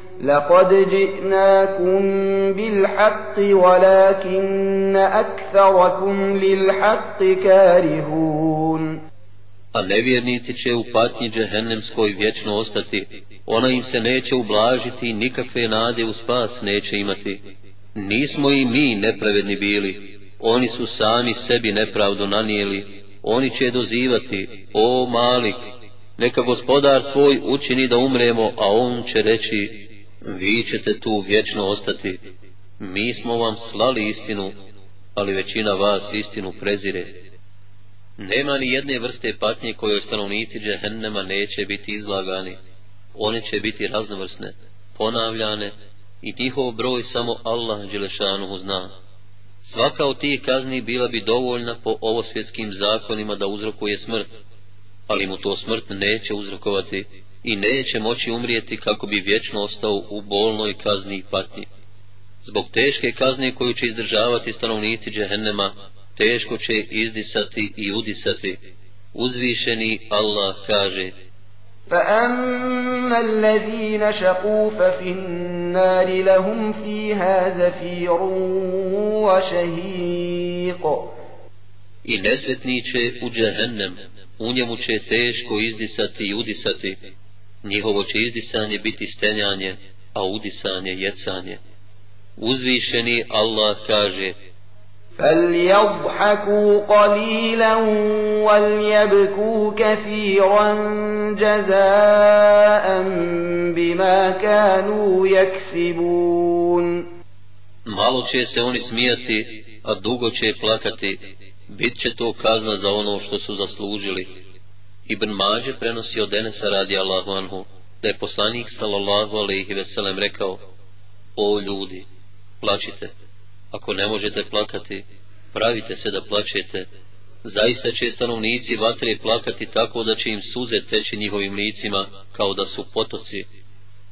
لقد جئناكم بالحق ولكن أكثركم للحق كارهون A nevjernici će u patnji džehennemskoj vječno ostati, ona im se neće ublažiti, nikakve nade u spas neće imati. Nismo i mi nepravedni bili, oni su sami sebi nepravdu nanijeli, oni će dozivati, o Malik, neka gospodar tvoj učini da umremo, a on će reći, vi ćete tu vječno ostati. Mi smo vam slali istinu, ali većina vas istinu prezire. Nema ni jedne vrste patnje kojoj stanovnici džehennema neće biti izlagani. One će biti raznovrsne, ponavljane i njihov broj samo Allah Đelešanu zna. Svaka od tih kazni bila bi dovoljna po ovosvjetskim zakonima da uzrokuje smrt, ali mu to smrt neće uzrokovati i neće moći umrijeti kako bi vječno ostao u bolnoj kazni i patnji. Zbog teške kazne koju će izdržavati stanovnici džehennema, teško će izdisati i udisati. Uzvišeni Allah kaže فأما الذين شقوا ففي النار لهم فيها زفير وشهيق I nesretni će u džehennem, u njemu će teško izdisati i udisati, njihovo će izdisanje biti stenjanje, a udisanje jecanje. Uzvišeni Allah kaže فليضحكوا قليلا وليبكوا كثيرا جزاء بما كانوا يكسبون Malo će se oni smijati, a dugo će plakati, bit će to kazna za ono što su zaslužili. Ibn Mađe prenosi od Enesa radi Allahu anhu, da je poslanik sallallahu alaihi veselem rekao, O ljudi, plačite, ako ne možete plakati, pravite se da plačete, zaista će stanovnici vatre plakati tako da će im suze teći njihovim licima kao da su potoci.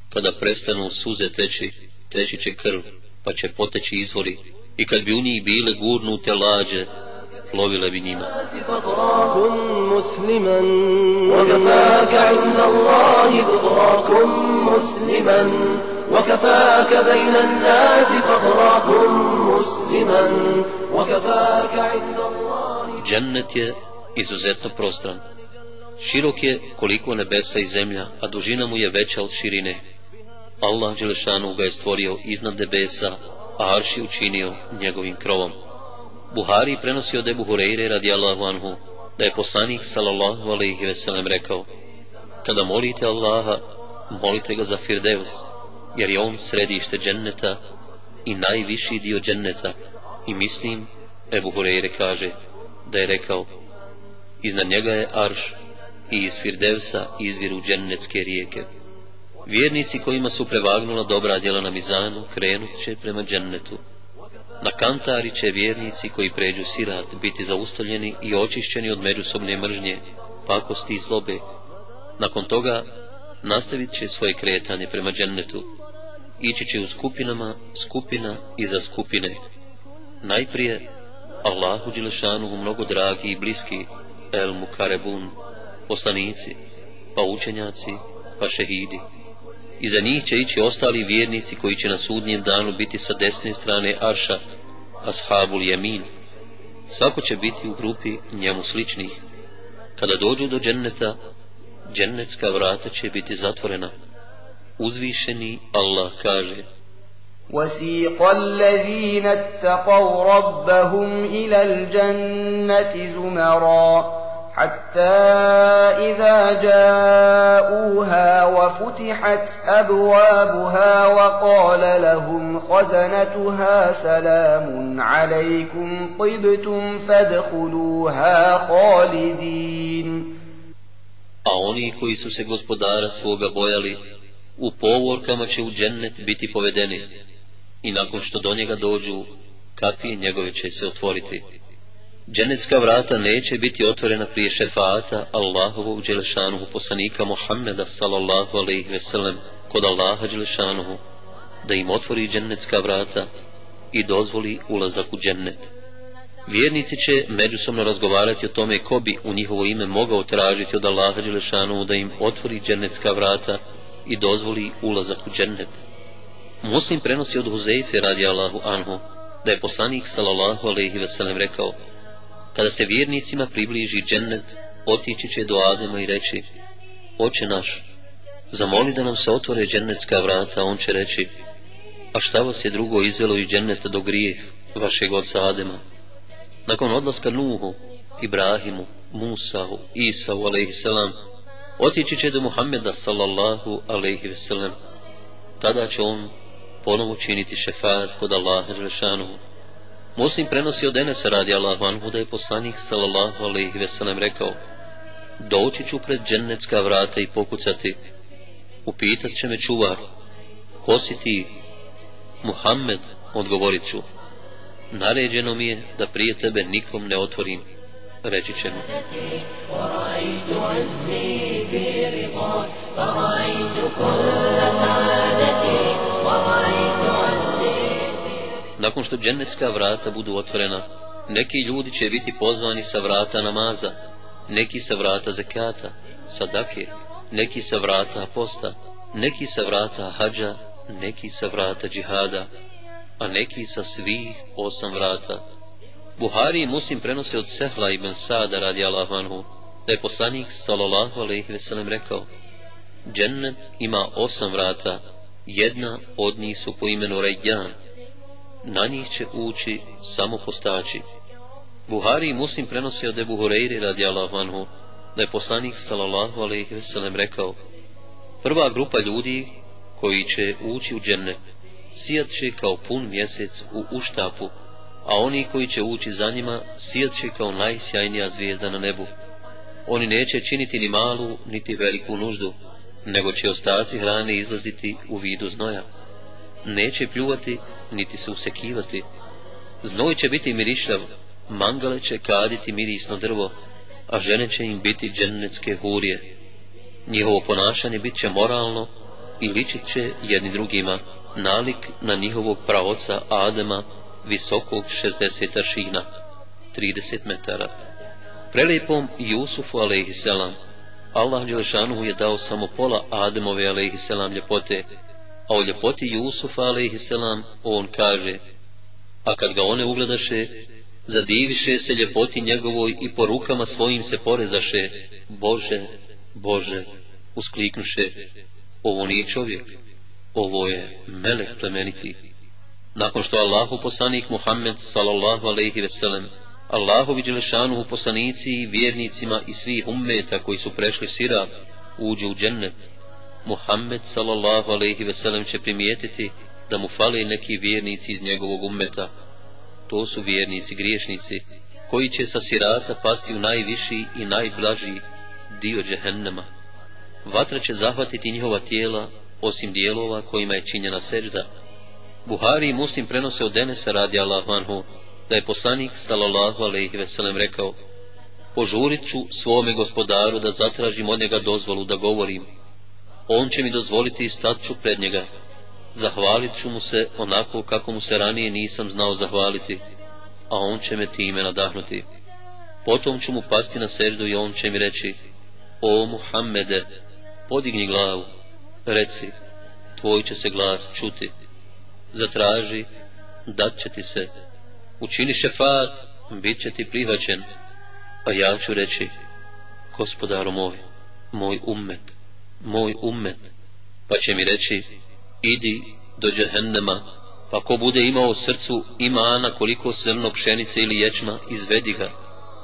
Kada prestanu suze teći, teći će krv, pa će poteći izvori, i kad bi u njih bile gurnute lađe, plovile bi njima. Džennet je izuzetno prostran. Širok je koliko nebesa i zemlja, a dužina mu je veća od širine. Allah Đelešanu ga je stvorio iznad nebesa, a arši učinio njegovim krovom. Buhari prenosi od Ebu Hureyre radijallahu anhu, da je poslanik sallallahu alaihi veselem rekao, kada molite Allaha, molite ga za Firdevs, jer je on središte dženneta i najviši dio dženneta. I mislim, Ebu Hureyre kaže, da je rekao, iznad njega je arš i iz Firdevsa izviru džennetske rijeke. Vjernici kojima su prevagnula dobra djela na mizanu, krenut će prema džennetu. Na kantari će vjernici koji pređu sirat biti zaustavljeni i očišćeni od međusobne mržnje, pakosti i zlobe. Nakon toga nastavit će svoje kretanje prema džennetu. ići će u skupinama, skupina iza skupine. Najprije Allahu Đelešanuhu mnogo dragi i bliski, El Mukarebun, poslanici, pa učenjaci, pa šehidi Iza njih će ići ostali vjernici koji će na sudnjem danu biti sa desne strane Arša, Ashabul Jemin. Svako će biti u grupi njemu sličnih. Kada dođu do dženneta, džennetska vrata će biti zatvorena. Uzvišeni Allah kaže وسيق الذين اتقوا ربهم إلى الجنة زمرًا حتى إذا جاءوها وفتحت أبوابها وقال لهم خزنتها سلام عليكم طبتم فادخلوها خالدين A oni koji su se gospodara svoga bojali, u povorkama će u džennet biti povedeni, i nakon što do njega dođu, kapije njegove će se otvoriti. Dženecka vrata neće biti otvorena prije šefata Allahovog Đelešanuhu poslanika Muhammeda sallallahu alaihi sellem kod Allaha Đelešanuhu da im otvori dženecka vrata i dozvoli ulazak u džennet. Vjernici će međusobno razgovarati o tome ko bi u njihovo ime mogao tražiti od Allaha Đelešanuhu da im otvori dženecka vrata i dozvoli ulazak u džennet. Muslim prenosi od Huzeife radi Allahu anhu da je poslanik sallallahu alaihi sellem rekao Kada se vjernicima približi džennet, otići će do Adema i reći, Oče naš, zamoli da nam se otvore džennetska vrata, on će reći, a šta vas je drugo izvelo iz dženneta do grijeh vašeg oca Adema? Nakon odlaska Nuhu, Ibrahimu, Musahu, Isahu, alaihisselam, otići će do Muhammeda, sallallahu alaihisselam. Tada će on ponovo činiti šefat kod Allaha Đelešanuhu. Muslim prenosi od Enesa radi Allahu anhu da je poslanik sallallahu alaihi veselem rekao Doći ću pred džennetska vrata i pokucati Upitat će me čuvar Ko si ti? Muhammed, odgovorit ću Naređeno mi je da prije tebe nikom ne otvorim Reći će mu ورأيت عزي في رضاك فرأيت كل سعادتي Nakon što džennetska vrata budu otvorena, neki ljudi će biti pozvani sa vrata namaza, neki sa vrata zekata, sadake, neki sa vrata posta, neki sa vrata hađa, neki sa vrata džihada, a neki sa svih osam vrata. Buhari i Muslim prenose od Sehla ibn Sada radi Allahu anhu, da je poslanik sallallahu alaihi veselem rekao, Džennet ima osam vrata, jedna od njih su po imenu Rejjan, na njih će ući samo postači. Buhari i Muslim prenosi od Ebu Hureyri radi Allah anhu, da je poslanik sallallahu alaihi veselem rekao, prva grupa ljudi koji će ući u dženne, sijat će kao pun mjesec u uštapu, a oni koji će ući za njima, sijat će kao najsjajnija zvijezda na nebu. Oni neće činiti ni malu, niti veliku nuždu, nego će ostaci hrane izlaziti u vidu znoja. Neće pljuvati, niti se usekivati. Znoj će biti mirišljav, mangale će kaditi mirisno drvo, a žene će im biti džennetske hurije. Njihovo ponašanje bit će moralno i ličit će jedni drugima nalik na njihovog pravoca Adema, visokog 60 aršina, 30 metara. Prelijepom Jusufu alaihisselam, Allah Đelešanu je dao samo pola Ademove alaihisselam ljepote, a o ljepoti Jusufa a.s. on kaže, a kad ga one ugledaše, zadiviše se ljepoti njegovoj i po rukama svojim se porezaše, Bože, Bože, uskliknuše, ovo nije čovjek, ovo je melek plemeniti. Nakon što Allahu poslanik Muhammed sallallahu alaihi veselem, Allahovi u poslanici i vjernicima i svih ummeta koji su prešli sirat, uđu u džennet, Muhammed sallallahu alaihi ve sellem će primijetiti da mu fale neki vjernici iz njegovog ummeta. To su vjernici griješnici koji će sa sirata pasti u najviši i najblaži dio džehennema. Vatra će zahvatiti njihova tijela osim dijelova kojima je činjena sežda. Buhari i muslim prenose od Denesa radi Allahu anhu da je poslanik sallallahu alaihi ve sellem rekao Požurit ću svome gospodaru da zatražim od njega dozvolu da govorim on će mi dozvoliti i stat ću pred njega. zahvalit ću mu se onako kako mu se ranije nisam znao zahvaliti, a on će me time nadahnuti. Potom ću mu pasti na seždu i on će mi reći, o Muhammede, podigni glavu, reci, tvoj će se glas čuti, zatraži, dat će ti se, učini šefat, bit će ti prihvaćen, a ja ću reći, gospodaru moj, moj ummet, moj ummet, pa će mi reći, idi do džehennema, pa ko bude imao u srcu imana koliko srno pšenice ili ječma, izvedi ga,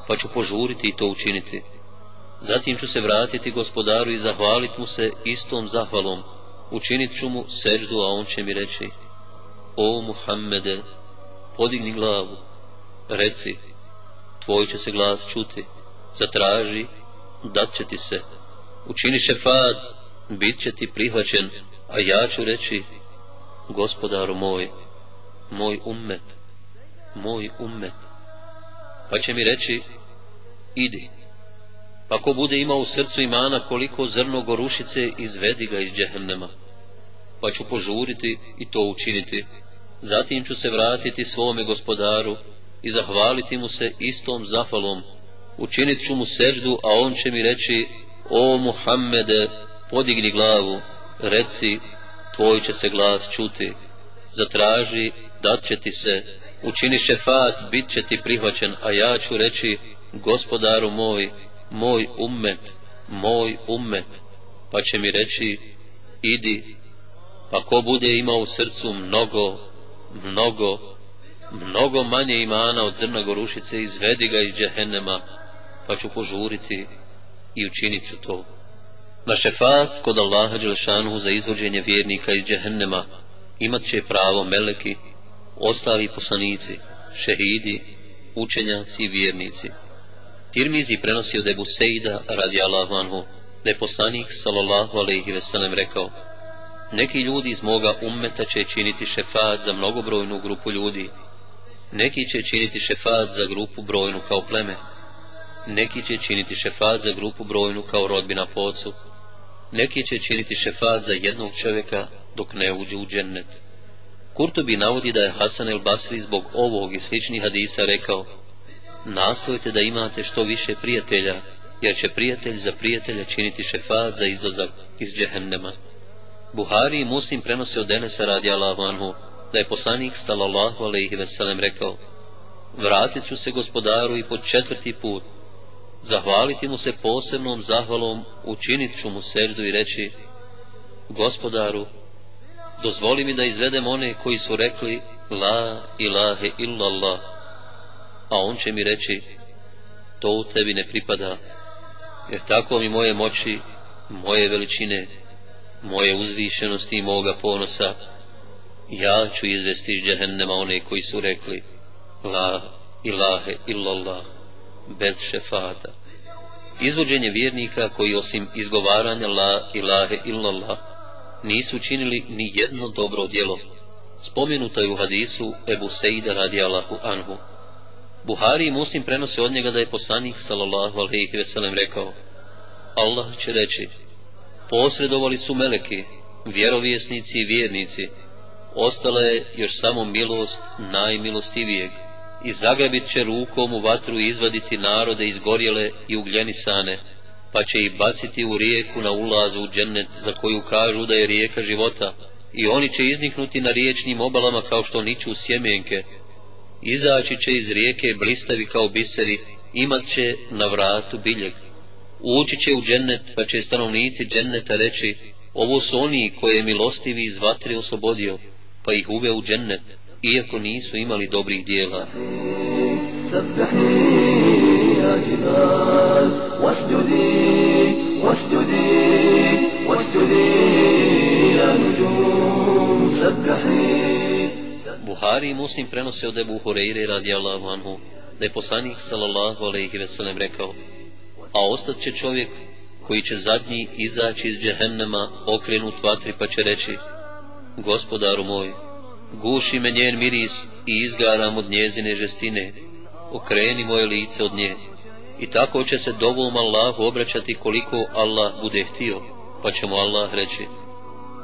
pa ću požuriti i to učiniti. Zatim ću se vratiti gospodaru i zahvaliti mu se istom zahvalom, učinit ću mu seždu, a on će mi reći, o Muhammede, podigni glavu, reci, tvoj će se glas čuti, zatraži, dat će ti se, učini šefat, bit će ti prihvaćen, a ja ću reći, gospodaru moj, moj ummet, moj ummet, pa će mi reći, idi, pa ko bude imao u srcu imana koliko zrno gorušice, izvedi ga iz džehennema, pa ću požuriti i to učiniti, zatim ću se vratiti svome gospodaru i zahvaliti mu se istom zahvalom, učinit ću mu seždu, a on će mi reći, o Muhammede, podigni glavu, reci, tvoj će se glas čuti, zatraži, dat će ti se, učini šefat, bit će ti prihvaćen, a ja ću reći, gospodaru moj, moj ummet, moj ummet, pa će mi reći, idi, pa ko bude imao u srcu mnogo, mnogo, mnogo manje imana od zrna gorušice, izvedi ga iz džehennema, pa ću požuriti i učinit ću to. Na šefat kod Allaha Đelšanuhu za izvođenje vjernika iz džehennema imat će pravo meleki, ostali poslanici, šehidi, učenjaci i vjernici. Tirmizi prenosi od Ebu Sejda radi Allahu anhu, da je poslanik sallallahu alaihi veselem rekao, neki ljudi iz moga ummeta će činiti šefat za mnogobrojnu grupu ljudi, neki će činiti šefat za grupu brojnu kao pleme, neki će činiti šefat za grupu brojnu kao rodbina po ocu, neki će činiti šefat za jednog čovjeka dok ne uđe u džennet. Kurtobi navodi da je Hasan el Basri zbog ovog i sličnih hadisa rekao nastojte da imate što više prijatelja, jer će prijatelj za prijatelja činiti šefat za izlazak iz džehennema. Buhari i Muslim prenose od Enesa radi Allahu anhu, da je poslanik sallallahu alaihi veselem rekao Vratit ću se gospodaru i po četvrti put, zahvaliti mu se posebnom zahvalom, učinit ću mu seždu i reći Gospodaru, dozvoli mi da izvedem one koji su rekli La ilahe illallah, a on će mi reći to u tebi ne pripada, jer tako mi moje moći, moje veličine, moje uzvišenosti i moga ponosa, ja ću izvesti iz džehennema one koji su rekli La ilahe illallah bez šefata. Izvođenje vjernika koji osim izgovaranja la ilahe illallah nisu činili ni jedno dobro djelo. Spomenuto je u hadisu Ebu Sejda radi Allahu anhu. Buhari i Muslim prenose od njega da je poslanik sallallahu alaihi veselem rekao Allah će reći posredovali su meleki, vjerovjesnici i vjernici, ostala je još samo milost najmilostivijeg i zagrabit će rukom u vatru izvaditi narode izgorjele i ugljenisane, pa će ih baciti u rijeku na ulazu u džennet za koju kažu da je rijeka života, i oni će izniknuti na riječnim obalama kao što niču sjemenke, izaći će iz rijeke blistavi kao biseri, imat će na vratu biljeg. Ući će u džennet, pa će stanovnici dženneta reći, ovo su oni koje je milostivi iz vatre oslobodio, pa ih uve u džennet iako nisu imali dobrih dijela. Buhari i Muslim prenose od Ebu Hureyre radijallahu anhu da je poslanik sallallahu alaihi veselem rekao a ostat će čovjek koji će zadnji izaći iz džehennema okrenut vatri pa će reći gospodaru moj guši me njen miris i izgaram od njezine žestine, okreni moje lice od nje. I tako će se dovom Allahu obraćati koliko Allah bude htio, pa će mu Allah reći,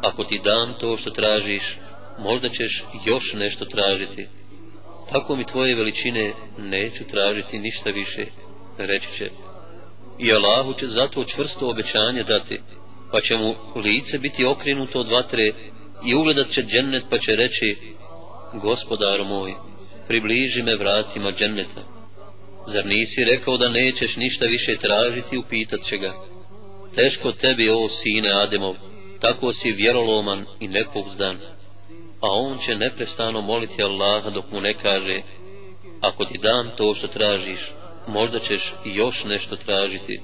ako ti dam to što tražiš, možda ćeš još nešto tražiti. Tako mi tvoje veličine neću tražiti ništa više, reći će. I Allahu će zato čvrsto obećanje dati, pa će mu lice biti okrenuto od vatre i ugledat će džennet pa će reći, gospodar moj, približi me vratima dženneta. Zar nisi rekao da nećeš ništa više tražiti, upitat će ga. Teško tebi, o sine Ademov, tako si vjeroloman i nepouzdan. A on će neprestano moliti Allaha dok mu ne kaže, ako ti dam to što tražiš, možda ćeš još nešto tražiti.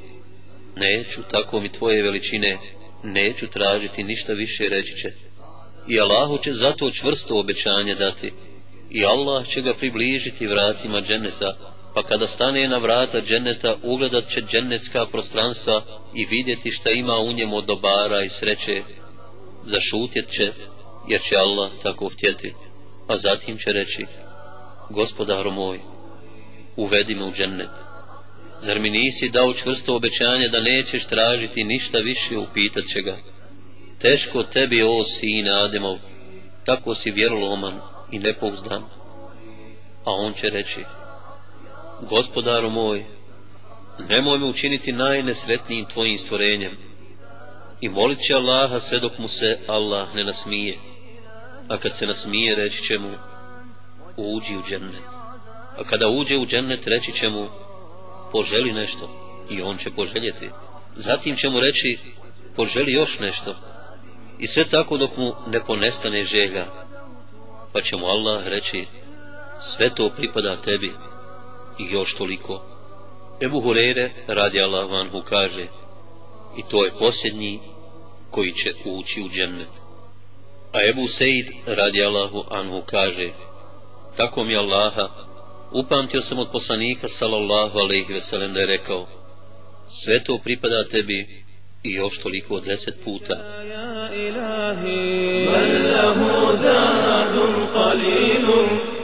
Neću, tako mi tvoje veličine, neću tražiti ništa više, reći će. I Allahu će zato čvrsto obećanje dati. I Allah će ga približiti vratima dženeta, pa kada stane na vrata dženeta, ugledat će dženecka prostranstva i vidjeti šta ima u njemu od dobara i sreće. Zašutjet će, jer će Allah tako htjeti, a zatim će reći, gospodaru moj, uvedi me u džennet. Zar mi nisi dao čvrsto obećanje da nećeš tražiti ništa više, upitat će ga. Teško tebi, o sine Ademov, tako si vjeroloman i nepouzdan. A on će reći, gospodaru moj, nemoj me učiniti najnesretnijim tvojim stvorenjem. I molit će Allaha sve dok mu se Allah ne nasmije. A kad se nasmije, reći će mu, uđi u džennet. A kada uđe u džennet, reći će mu, poželi nešto. I on će poželjeti. Zatim će mu reći, poželi još nešto. I sve tako dok mu ne ponestane želja. Pa će mu Allah reći, sve to pripada tebi i još toliko. Ebu Hureyre radi Allah vanhu kaže i to je posljednji koji će ući u džennet. A Ebu Seid radi Allahu anhu kaže tako mi Allaha upamtio sam od poslanika sallallahu alaihi veselem da je rekao sve to pripada tebi i još toliko od deset puta. Ja ilahi,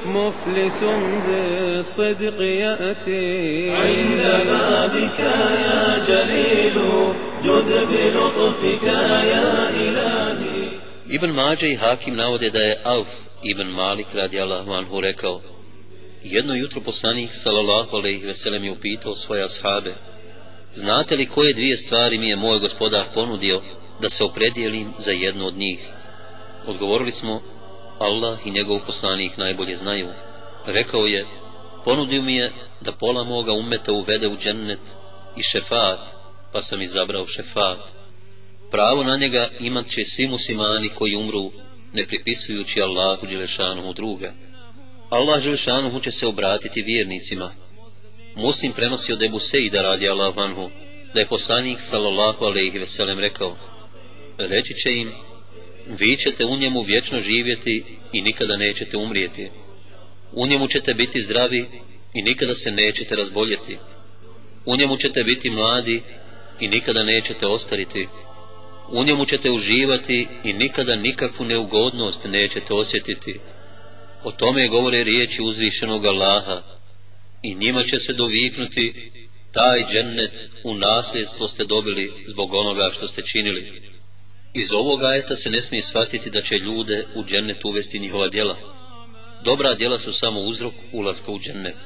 مفلس بالصدق يأتي عند بابك يا جليل جد بلطفك يا إلهي Ibn Mađe i Hakim navode da je Alf Ibn Malik radi Allahu anhu rekao Jedno jutro poslanik sallallahu alaihi veselem je upitao svoje ashabe Znate li koje dvije stvari mi je moj gospodar ponudio da se opredijelim za jednu od njih? Odgovorili smo Allah i njegov poslanik najbolje znaju. Rekao je, ponudio mi je da pola moga umeta uvede u džennet i šefat, pa sam izabrao šefat. Pravo na njega imat će svi muslimani koji umru, ne pripisujući Allahu Đelešanu druga. Allah Đelešanu će se obratiti vjernicima. Muslim prenosi od Ebu Sejda radi Allah vanhu, da je poslanik sallallahu alaihi veselem rekao, reći će im, vi ćete u njemu vječno živjeti i nikada nećete umrijeti. U njemu ćete biti zdravi i nikada se nećete razboljeti. U njemu ćete biti mladi i nikada nećete ostariti. U njemu ćete uživati i nikada nikakvu neugodnost nećete osjetiti. O tome govore riječi uzvišenog Allaha i njima će se doviknuti taj džennet u nasljedstvo ste dobili zbog onoga što ste činili. Iz ovoga ajeta se ne smije shvatiti da će ljude u džennet uvesti njihova djela. Dobra djela su samo uzrok ulaska u džennet.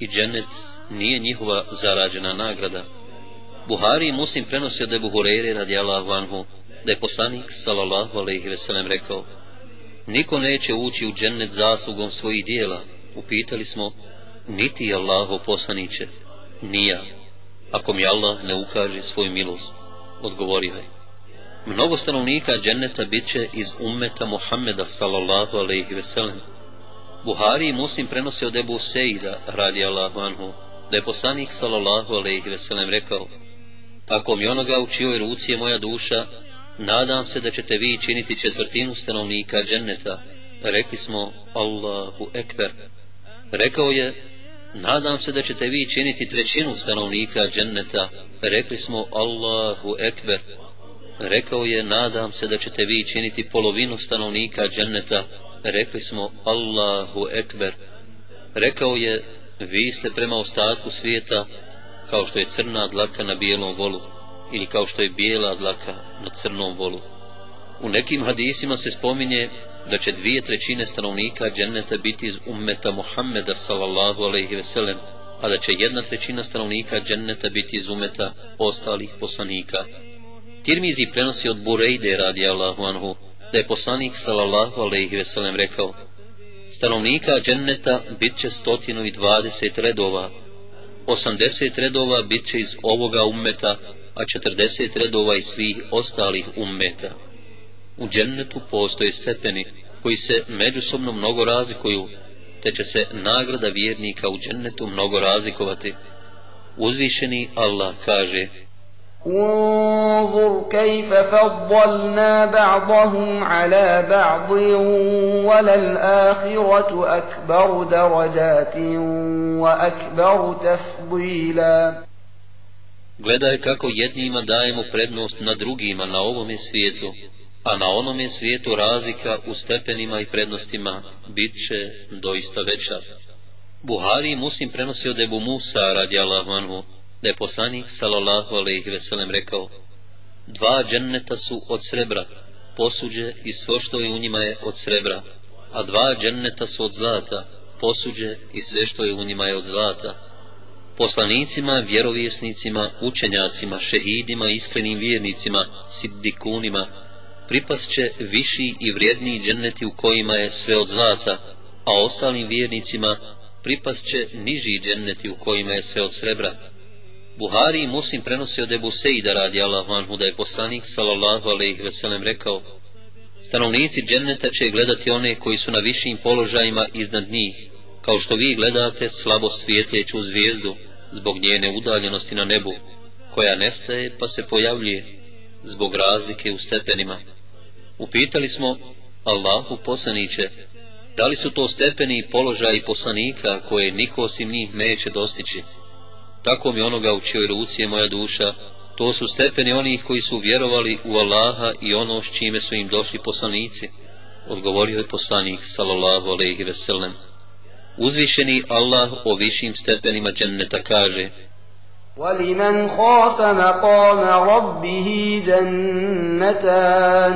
I džennet nije njihova zarađena nagrada. Buhari i Muslim prenosio da je Buhureyre radi Allahu anhu, da je poslanik sallallahu alaihi veselem rekao Niko neće ući u džennet zaslugom svojih dijela. Upitali smo, niti Allaho poslaniće, nija. Ako mi Allah ne ukaže svoju milost, odgovorio je. Mnogo stanovnika dženneta bit će iz ummeta Muhammeda sallallahu alaihi ve sellem. Buhari i Muslim prenose od Ebu Sejda radi Allahu anhu, da je poslanik sallallahu alaihi ve sellem rekao Tako mi onoga u čijoj ruci je moja duša, nadam se da ćete vi činiti četvrtinu stanovnika dženneta. Rekli smo Allahu ekber. Rekao je, nadam se da ćete vi činiti trećinu stanovnika dženneta. Rekli smo Allahu ekber. Rekao je, nadam se da ćete vi činiti polovinu stanovnika dženneta. Rekli smo, Allahu ekber. Rekao je, vi ste prema ostatku svijeta, kao što je crna dlaka na bijelom volu, ili kao što je bijela dlaka na crnom volu. U nekim hadisima se spominje da će dvije trećine stanovnika dženneta biti iz ummeta Muhammeda sallallahu alaihi ve sellem, a da će jedna trećina stanovnika dženneta biti iz ummeta ostalih poslanika. Tirmizi prenosi od Burejde radi Allahu anhu, da je poslanik sallallahu alaihi ve sellem rekao, stanovnika dženneta bit će stotinu i dvadeset redova, osamdeset redova bit će iz ovoga ummeta, a četrdeset redova iz svih ostalih ummeta. U džennetu postoje stepeni koji se međusobno mnogo razlikuju, te će se nagrada vjernika u džennetu mnogo razlikovati. Uzvišeni Allah kaže انظر كيف فضلنا بعضهم على بعض وللآخرة أكبر درجات وأكبر تفضيلا Gledaj kako jednima dajemo prednost na drugima na ovome svijetu, a na onome svijetu razlika u stepenima i prednostima bit će doista veća. Buhari Muslim prenosi od Ebu Musa radi Allahu anhu, da je poslanik sallallahu alaihi veselem rekao dva dženneta su od srebra posuđe i sve što je u njima je od srebra a dva dženneta su od zlata posuđe i sve što je u njima je od zlata poslanicima, vjerovjesnicima, učenjacima, šehidima, iskrenim vjernicima, siddikunima, pripas će viši i vrijedniji dženneti u kojima je sve od zlata, a ostalim vjernicima pripas će niži dženneti u kojima je sve od srebra. Buhari i Muslim prenosi od Ebu Sejda radi Allahu anhu da je poslanik sallallahu alaihi veselem rekao Stanovnici dženneta će gledati one koji su na višim položajima iznad njih, kao što vi gledate slabo svijetljeću zvijezdu zbog njene udaljenosti na nebu, koja nestaje pa se pojavljuje zbog razlike u stepenima. Upitali smo Allahu poslaniće, da li su to stepeni i položaji poslanika koje niko osim njih neće dostići? tako mi onoga u čijoj ruci je moja duša, to su stepeni onih koji su vjerovali u Allaha i ono s čime su im došli poslanici, odgovorio je poslanik sallallahu alaihi ve sellem. Uzvišeni Allah o višim stepenima dženneta kaže وَلِمَنْ خَافَ مَقَامَ رَبِّهِ جَنَّتَانِ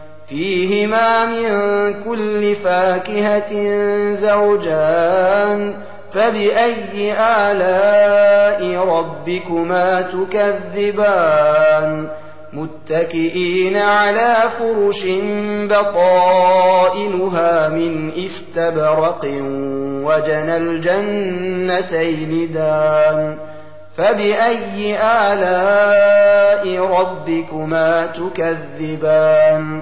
فيهما من كل فاكهة زوجان فبأي آلاء ربكما تكذبان متكئين على فرش بطائنها من استبرق وجنى الجنتين دان فبأي آلاء ربكما تكذبان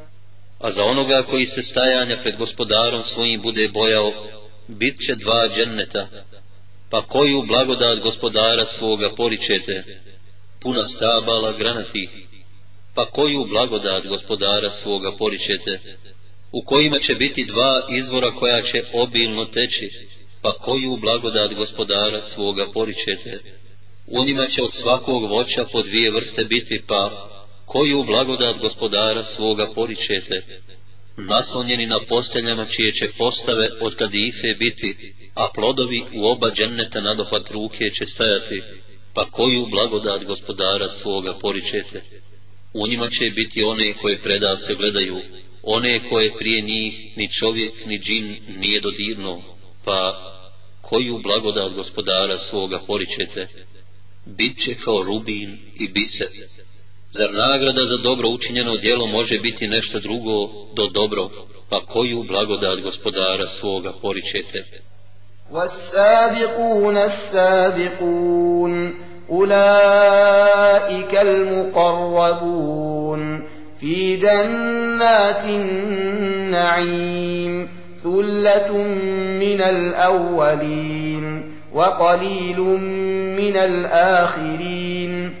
a za onoga koji se stajanja pred gospodarom svojim bude bojao, bit će dva dženneta, pa koju blagodat gospodara svoga poričete, puna stabala granatih, pa koju blagodat gospodara svoga poričete, u kojima će biti dva izvora koja će obilno teći, pa koju blagodat gospodara svoga poričete, u njima će od svakog voća po dvije vrste biti, pa koju blagodat gospodara svoga poričete, naslonjeni na posteljama čije će postave od kadife biti, a plodovi u oba dženneta nadohvat ruke će stajati, pa koju blagodat gospodara svoga poričete? U njima će biti one koje preda se gledaju, one koje prije njih ni čovjek ni džin nije dodirno, pa koju blagodat gospodara svoga poričete? Bit će kao rubin i biser. Zar nagrada za dobro učinjeno djelo može biti nešto drugo do dobro, pa koju blagodat gospodara svoga poričete? والسابقون السابقون أولئك المقربون في جنات النعيم ثلة من الأولين وقليل من الآخرين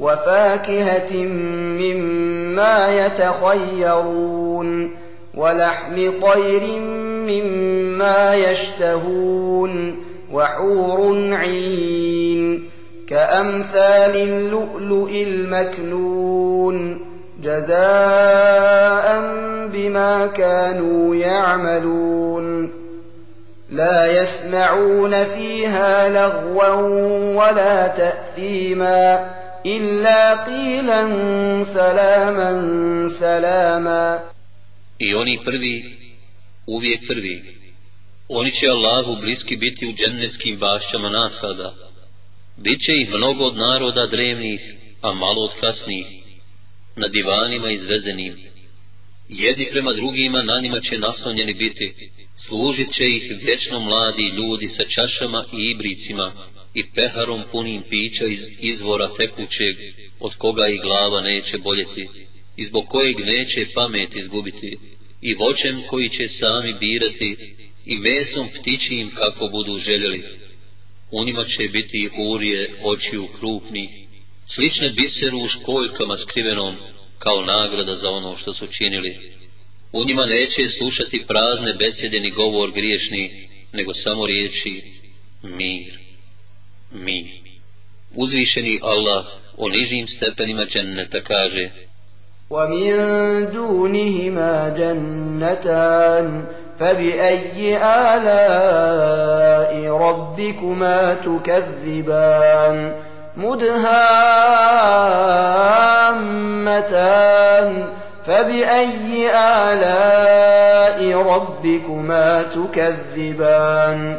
وفاكهة مما يتخيرون ولحم طير مما يشتهون وحور عين كأمثال اللؤلؤ المكنون جزاء بما كانوا يعملون لا يسمعون فيها لغوا ولا تأثيما إلا قيلا سلاما سلاما I oni prvi, uvijek prvi, oni će Allahu bliski biti u džennetskim bašćama nasada. Biće ih mnogo od naroda drevnih, a malo od kasnih, na divanima izvezenim. Jedni prema drugima na njima će naslonjeni biti, služit će ih vječno mladi ljudi sa čašama i ibricima i peharom punim pića iz izvora tekućeg, od koga i glava neće boljeti, i zbog kojeg neće pamet izgubiti, i voćem koji će sami birati, i mesom ptičijim kako budu željeli. U njima će biti hurije očiju krupnih, slične biseru u školjkama skrivenom, kao nagrada za ono što su činili. U njima neće slušati prazne besede ni govor griješni, nego samo riječi mir, mir. Uzvišeni Allah o nižim stepenima dženneta kaže ومن دونهما جنتان فبأي آلاء ربكما تكذبان مدهامتان فبأي آلاء ربكما تكذبان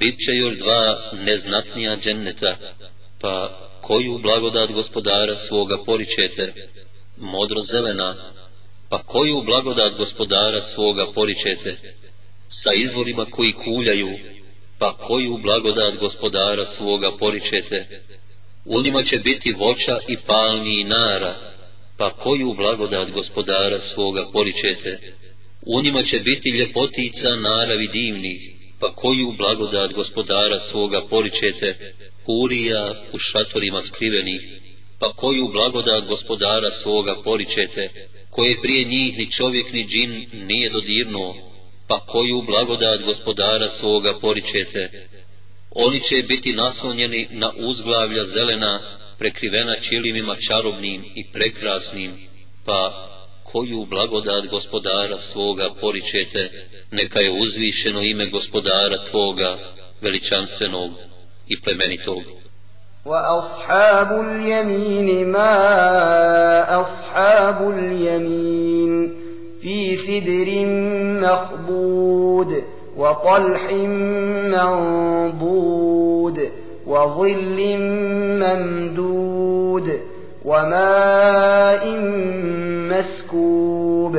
bit će još dva neznatnija dženneta, pa koju blagodat gospodara svoga poričete, modro zelena, pa koju blagodat gospodara svoga poričete, sa izvorima koji kuljaju, pa koju blagodat gospodara svoga poričete, u njima će biti voća i palmi i nara, pa koju blagodat gospodara svoga poričete, U njima će biti ljepotica naravi divnih, pa koju blagodat gospodara svoga poričete, hurija u šatorima skrivenih, pa koju blagodat gospodara svoga poričete, koje prije njih ni čovjek ni džin nije dodirnuo, pa koju blagodat gospodara svoga poričete. Oni će biti naslonjeni na uzglavlja zelena, prekrivena čilimima čarobnim i prekrasnim, pa koju blagodat gospodara svoga poričete, neka je uzvišeno ime gospodara tvoga, veličanstvenog i plemenitog. وأصحاب اليمين ما أصحاب اليمين في سدر مخضود وطلح منضود وظل ممدود وماء مسكوب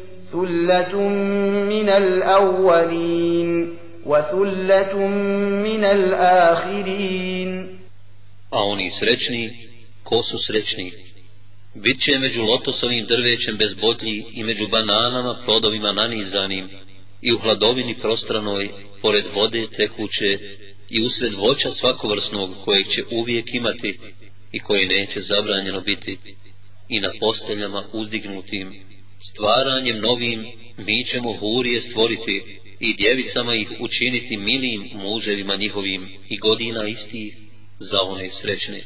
ثلة من الأولين وثلة من الآخرين a oni srećni, ko su srećni? Bit među lotosovim drvećem bez bodlji i među bananama plodovima nanizanim i u hladovini prostranoj, pored vode tekuće i usred voća svakovrsnog kojeg će uvijek imati i koje neće zabranjeno biti i na posteljama uzdignutim, stvaranjem novim mi ćemo hurije stvoriti i djevicama ih učiniti milim muževima njihovim i godina istih za one srećne.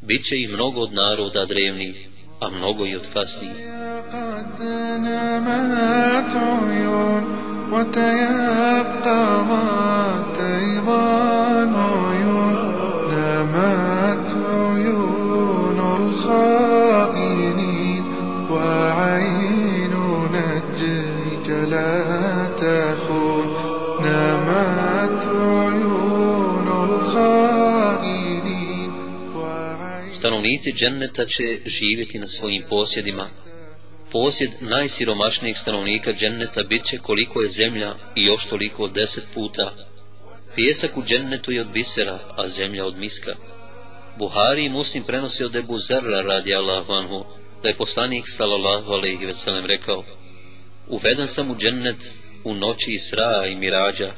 Biće ih mnogo od naroda drevnih, a mnogo i od kasnijih. وتيقظت أيضا عيون نامت عيون الخائنين Stanovnici dženneta će živjeti na svojim posjedima, posjed najsiromašnijeg stanovnika dženneta bit će koliko je zemlja i još toliko od deset puta. Pjesak u džennetu je od bisera, a zemlja od miska. Buhari i muslim prenosi od Ebu Zerra radi Allahu anhu, da je poslanik sallallahu alaihi veselem rekao Uveden sam u džennet u noći Israa i Mirađa,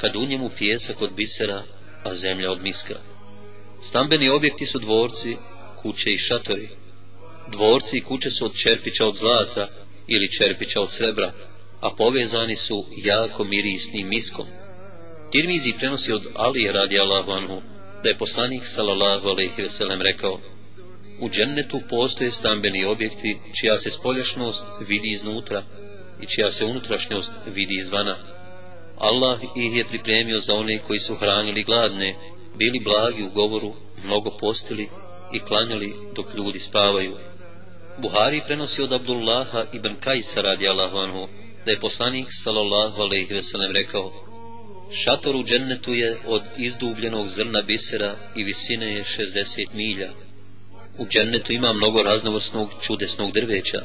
kad u njemu pjesak od bisera, a zemlja od miska. Stambeni objekti su dvorci, kuće i šatori, Dvorci i kuće su od čerpića od zlata ili čerpića od srebra, a povezani su jako mirisnim miskom. Tirmizi prenosi od Ali radi Allahu anhu, da je poslanik sallallahu alaihi veselem rekao U džennetu postoje stambeni objekti čija se spoljašnost vidi iznutra i čija se unutrašnjost vidi izvana. Allah ih je pripremio za one koji su hranili gladne, bili blagi u govoru, mnogo postili i klanjali dok ljudi spavaju. Buhari prenosi od Abdullaha ibn Kajsa radi Allahu anhu, da je poslanik sallallahu alaihi veselem rekao Šator u džennetu je od izdubljenog zrna bisera i visine je 60 milja. U džennetu ima mnogo raznovrsnog čudesnog drveća.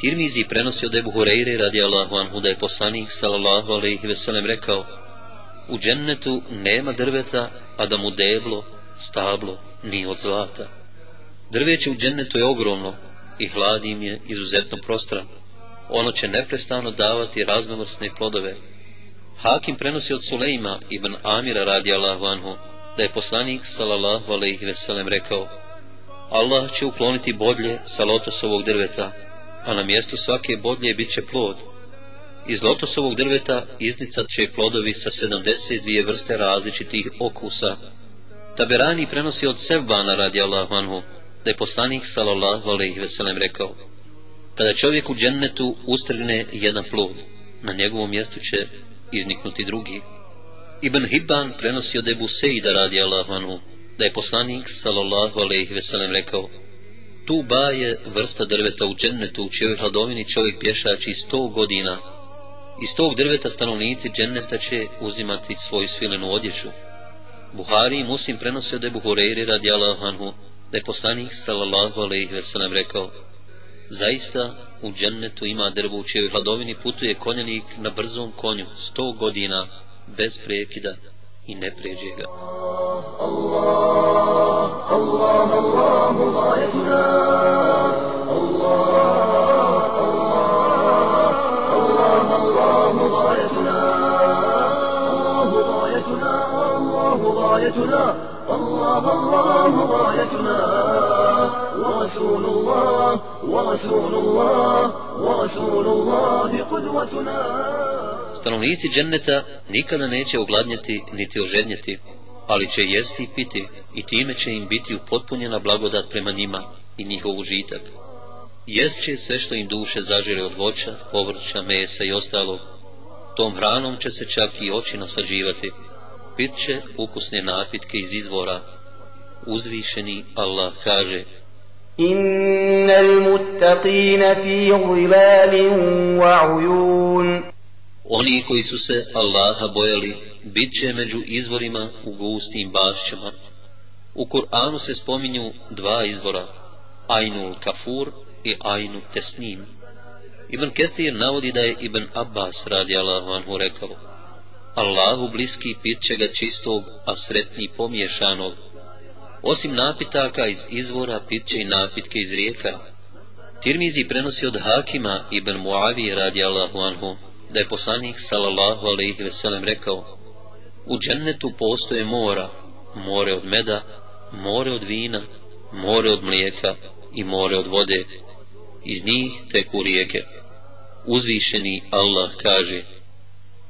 Tirmizi prenosi od Ebu Hureyre radi Allahu anhu da je poslanik sallallahu alaihi veselem rekao U džennetu nema drveta, a da mu deblo, stablo, ni od zlata. Drveće u džennetu je ogromno, i hlad im je izuzetno prostran. Ono će neprestano davati raznovrsne plodove. Hakim prenosi od Sulejma ibn Amira radi Allahu anhu, da je poslanik sallallahu alaihi veselem rekao Allah će ukloniti bodlje sa lotosovog drveta, a na mjestu svake bodlje bit će plod. Iz lotosovog drveta iznicat će plodovi sa 72 vrste različitih okusa. Taberani prenosi od Sevbana radi Allahu anhu, da je poslanik sallallahu alejhi ve sellem rekao kada čovjek u džennetu ustrgne jedan plod na njegovom mjestu će izniknuti drugi Ibn Hibban prenosi od Ebu Sejda radi Allahu anhu da je poslanik sallallahu alejhi ve sellem rekao tu ba je vrsta drveta u džennetu u čijoj hladovini čovjek pješači sto godina Iz tog drveta stanovnici dženneta će uzimati svoju svilenu odjeću. Buhari i Muslim prenose od Ebu Hureyri radi Allahanhu, da je poslanik sallallahu alaihi ve sellem rekao, zaista u džennetu ima drvo u čijoj hladovini putuje konjanik na brzom konju sto godina bez prekida i ne pređe ga. Allah, Allah, غايتنا الله الله غايتنا ورسول الله ورسول الله ورسول الله قدوتنا Stanovnici dženneta nikada neće ogladnjeti niti ožednjeti, ali će jesti i piti i time će im biti upotpunjena blagodat prema njima i njihov užitak. Jest će sve što im duše zažele od voća, povrća, mesa i ostalog. Tom hranom će se čak i oči nasađivati, pit će ukusne napitke iz izvora. Uzvišeni Allah kaže Innal muttaqina fi zilalin wa uyun Oni koji su se Allaha bojali bit će među izvorima u gustim bašćama. U Kur'anu se spominju dva izvora, Ainul Kafur i Ainul Tesnim. Ibn Kethir navodi da je Ibn Abbas radi Allahu anhu rekao Allahu bliski pit će ga čistog, a sretni pomiješanog. Osim napitaka iz izvora, pit će i napitke iz rijeka. Tirmizi prenosi od Hakima ibn Muavi radi Allahu anhu, da je poslanik sallallahu alaihi veselem rekao, u džennetu postoje mora, more od meda, more od vina, more od mlijeka i more od vode. Iz njih teku rijeke. Uzvišeni Allah kaže,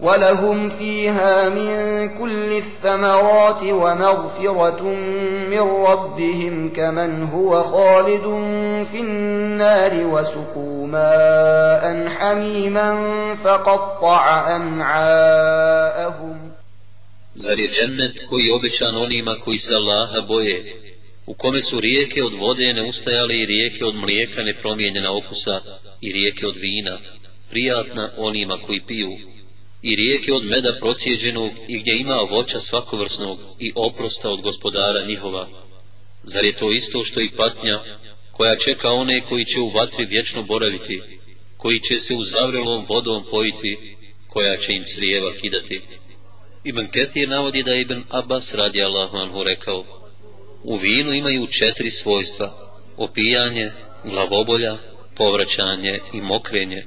ولهم فيها من كل الثمرات ومغفرة من ربهم كمن هو خالد في النار وسقوا ماء حميما فقطع أمعاءهم Zar je džennet koji je obećan onima koji se Allaha boje, u kome su rijeke od vode neustajale i rijeke od mlijeka nepromijenjena okusa i rijeke od vina, prijatna onima koji piju, i rijeke od meda procijeđenog i gdje ima voća svakovrsnog i oprosta od gospodara njihova. Zar je to isto što i patnja koja čeka one koji će u vatri vječno boraviti, koji će se u zavrelom vodom pojiti, koja će im crijeva kidati. Ibn Ketir navodi da Ibn Abbas radi Allahu anhu rekao, u vinu imaju četiri svojstva, opijanje, glavobolja, povraćanje i mokrenje,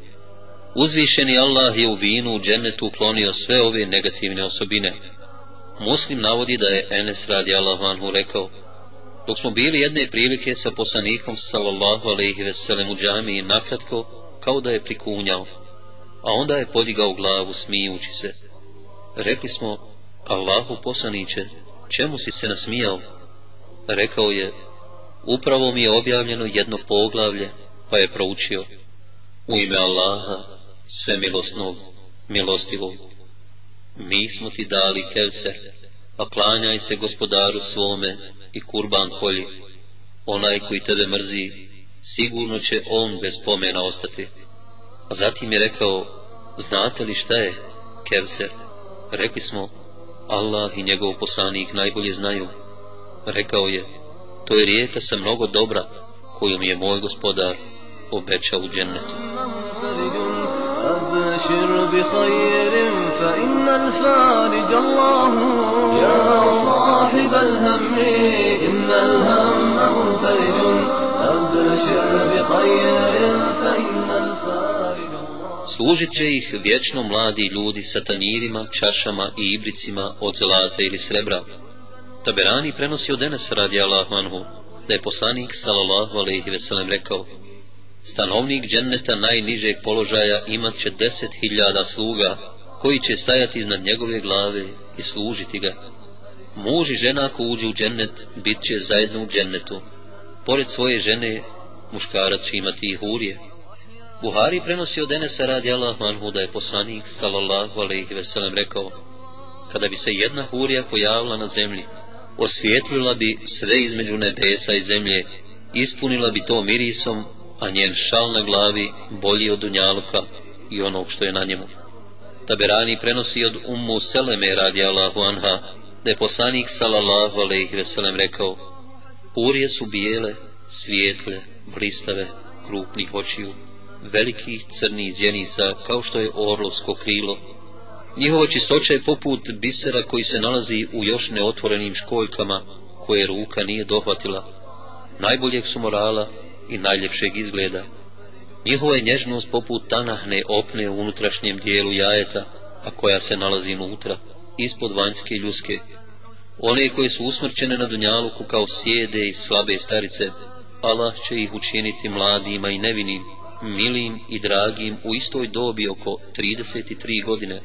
Uzvišeni Allah je u vinu u džennetu uklonio sve ove negativne osobine. Muslim navodi da je Enes radi Allah anhu rekao, dok smo bili jedne prilike sa poslanikom sallallahu alaihi veselem u džamiji nakratko, kao da je prikunjao, a onda je podigao glavu smijući se. Rekli smo, Allahu poslaniće, čemu si se nasmijao? Rekao je, upravo mi je objavljeno jedno poglavlje, pa je proučio, u ime Allaha, sve milosnog, milostivog. Mi smo ti dali kevser, pa klanjaj se gospodaru svome i kurban kolji. Onaj koji tebe mrzi, sigurno će on bez pomena ostati. A zatim je rekao, znate li šta je kevser? Rekli smo, Allah i njegov poslanik najbolje znaju. Rekao je, to je rijeka sa mnogo dobra, koju mi je moj gospodar obećao u džennetu. أبشر بخير فإن الفارج الله يا صاحب الهم إن الهم منفرج أبشر بخير فإن الفارج Služit će ih vječno mladi ljudi sa tanjirima, čašama i ibricima od zlata ili srebra. Taberani prenosi od Enes radi Allahu anhu, da je poslanik sallallahu alaihi veselem rekao, stanovnik dženneta najnižeg položaja imat će deset hiljada sluga, koji će stajati iznad njegove glave i služiti ga. Muž i žena ako uđu u džennet, bit će zajedno u džennetu. Pored svoje žene, muškarac će imati i hurije. Buhari prenosi od Enesa radi Allah manhu da je poslanik sallallahu alaihi veselem rekao kada bi se jedna hurija pojavila na zemlji osvijetlila bi sve između nebesa i zemlje ispunila bi to mirisom a njen šal na glavi bolji od dunjaluka i onog što je na njemu Taberani prenosi od Ummu Seleme radi Allahu anha da je poslanik sallallahu alaihi veselem rekao Urije su bijele, svijetle, blistave, krupnih očiju velikih crnih zjenica kao što je orlovsko krilo. Njihova čistoća je poput bisera koji se nalazi u još neotvorenim školjkama koje ruka nije dohvatila. Najboljeg su morala i najljepšeg izgleda. Njihova je nježnost poput tanahne opne u unutrašnjem dijelu jajeta, a koja se nalazi unutra, ispod vanjske ljuske. One koje su usmrćene na dunjaluku kao sjede i slabe starice, Allah će ih učiniti mladima i nevinim, milim i dragim u istoj dobi oko 33 godine.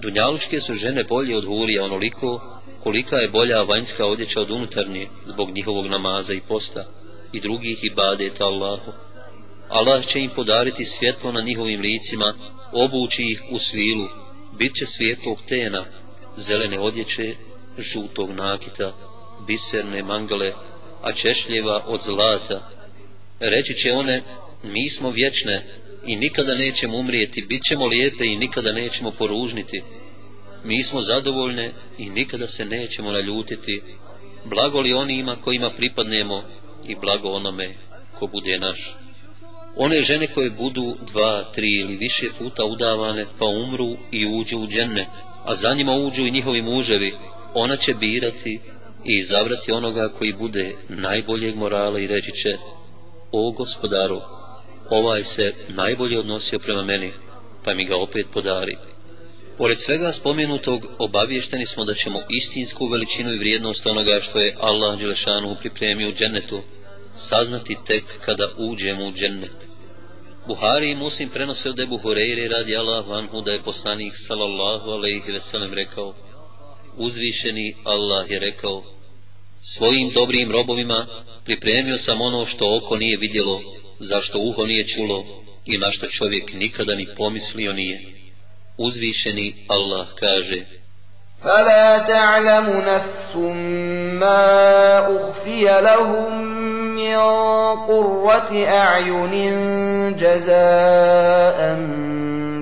Dunjalučke su žene bolje od hurija onoliko kolika je bolja vanjska odjeća od unutarnje zbog njihovog namaza i posta i drugih ibadeta Allahu. Allah će im podariti svjetlo na njihovim licima, obući ih u svilu, bit će svjetlog tena, zelene odjeće, žutog nakita, biserne mangale, a češljeva od zlata. Reći će one, mi smo vječne i nikada nećemo umrijeti, bit ćemo lijepe i nikada nećemo poružniti. Mi smo zadovoljne i nikada se nećemo naljutiti. Blago li onima kojima pripadnemo i blago onome ko bude naš. One žene koje budu dva, tri ili više puta udavane pa umru i uđu u dženne, a za njima uđu i njihovi muževi, ona će birati i izabrati onoga koji bude najboljeg morala i reći će, o gospodaru, ovaj se najbolje odnosio prema meni, pa mi ga opet podari. Pored svega spomenutog, obavješteni smo da ćemo istinsku veličinu i vrijednost onoga što je Allah Đelešanu pripremio u džennetu, saznati tek kada uđemo u džennet. Buhari i Muslim prenose od Ebu Horeire radi Allah anhu da je poslanik sallallahu alaihi veselem rekao Uzvišeni Allah je rekao Svojim dobrim robovima pripremio sam ono što oko nije vidjelo zašto uho nije čulo i na što čovjek nikada ni pomislio nije Uzvišeni Allah kaže فلا تعلم نفس ما أخفي لهم من قرة أعين جزاء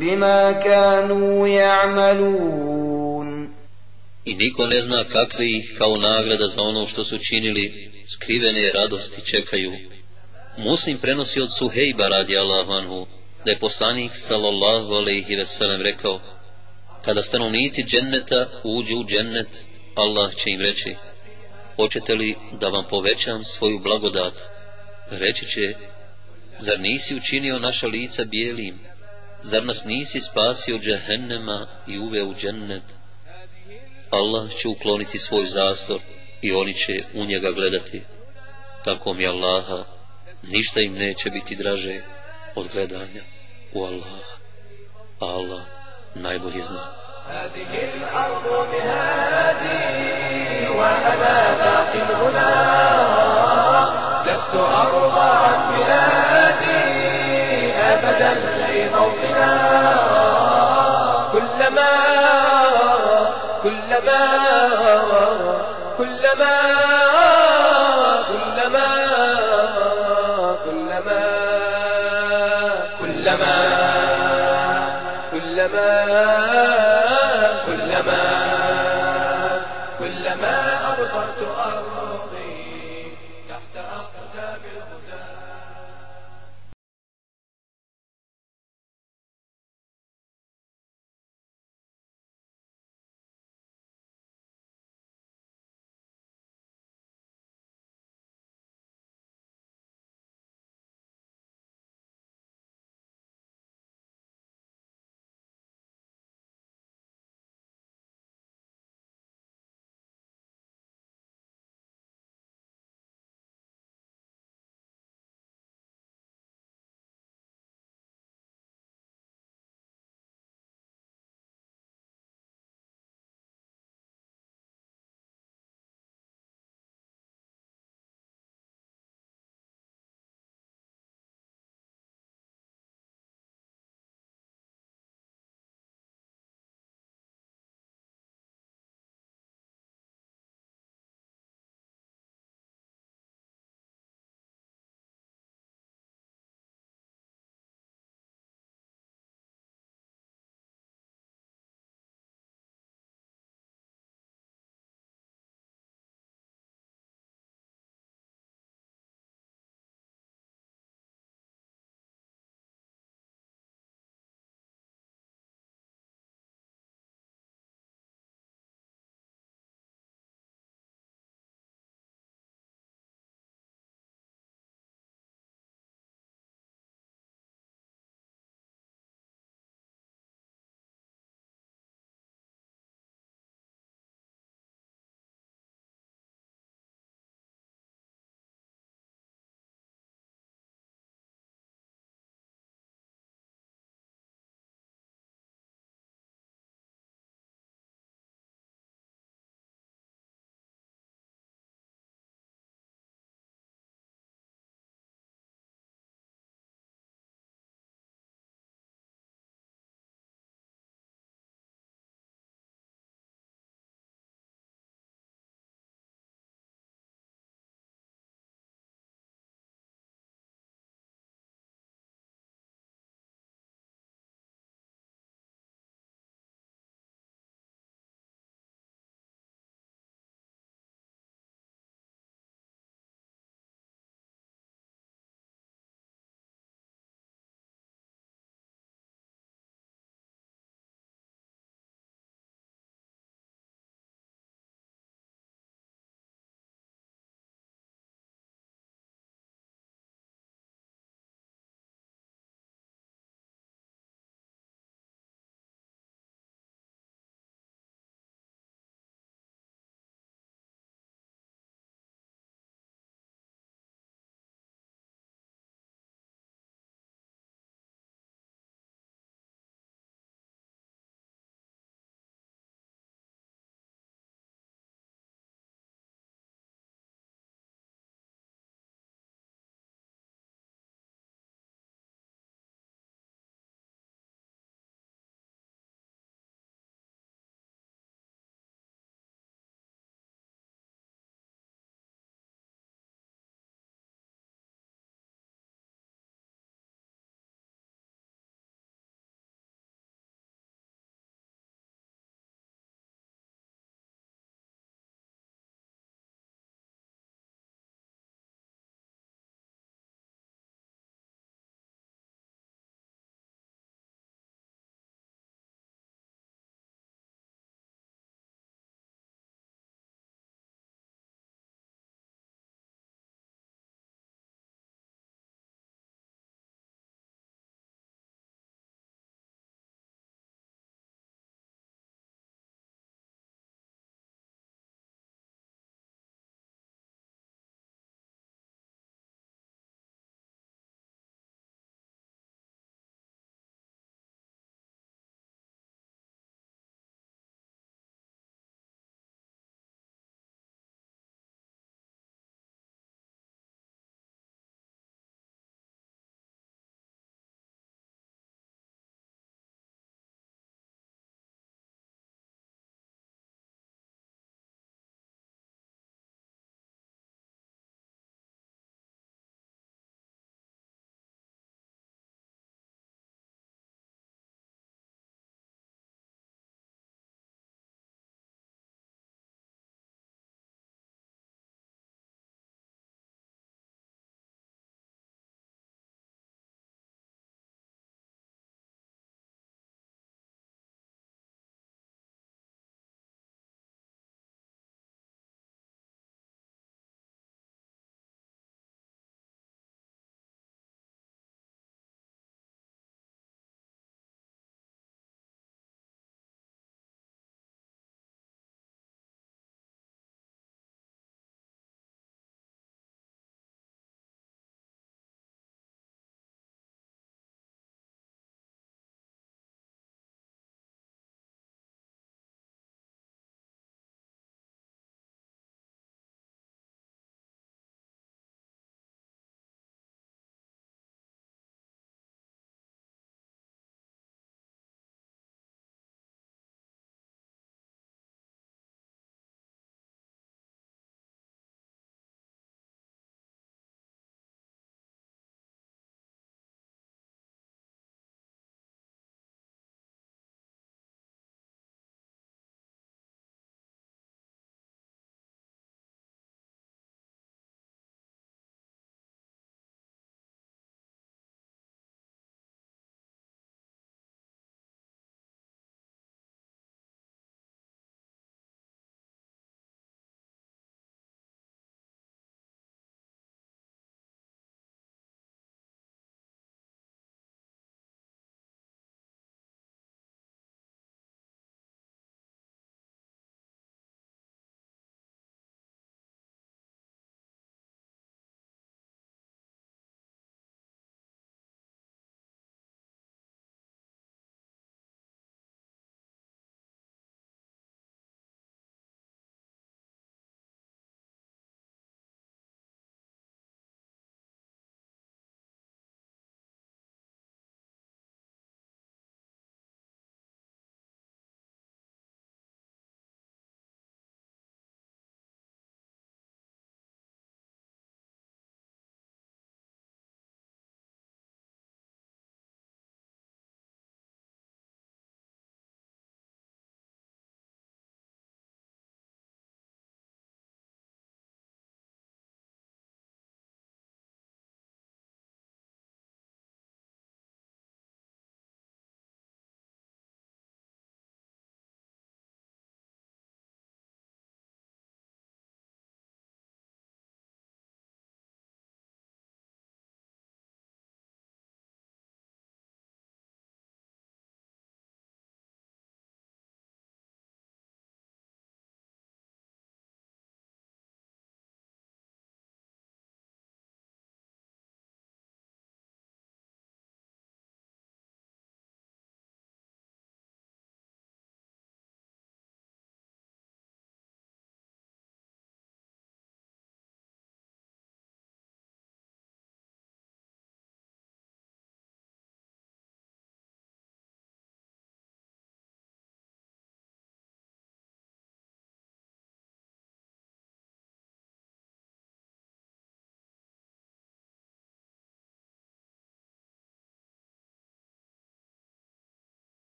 بما كانوا يعملون I niko ne zna kakve ih kao nagrada za ono što su činili skrivene radosti čekaju Muslim prenosi od Suhejba radi Allahu anhu, da je poslanik sallallahu alaihi ve sellem rekao, kada stanovnici dženneta uđu u džennet, Allah će im reći, hoćete li da vam povećam svoju blagodat? Reći će, zar nisi učinio naša lica bijelim? Zar nas nisi spasio džehennema i uveo u džennet? Allah će ukloniti svoj zastor i oni će u njega gledati. Tako mi Allaha, ništa im neće biti draže od gledanja u Allaha. Allah najbolje zna. هذه الأرض مهادي وأنا باق هنا لست أرضى عن بلادي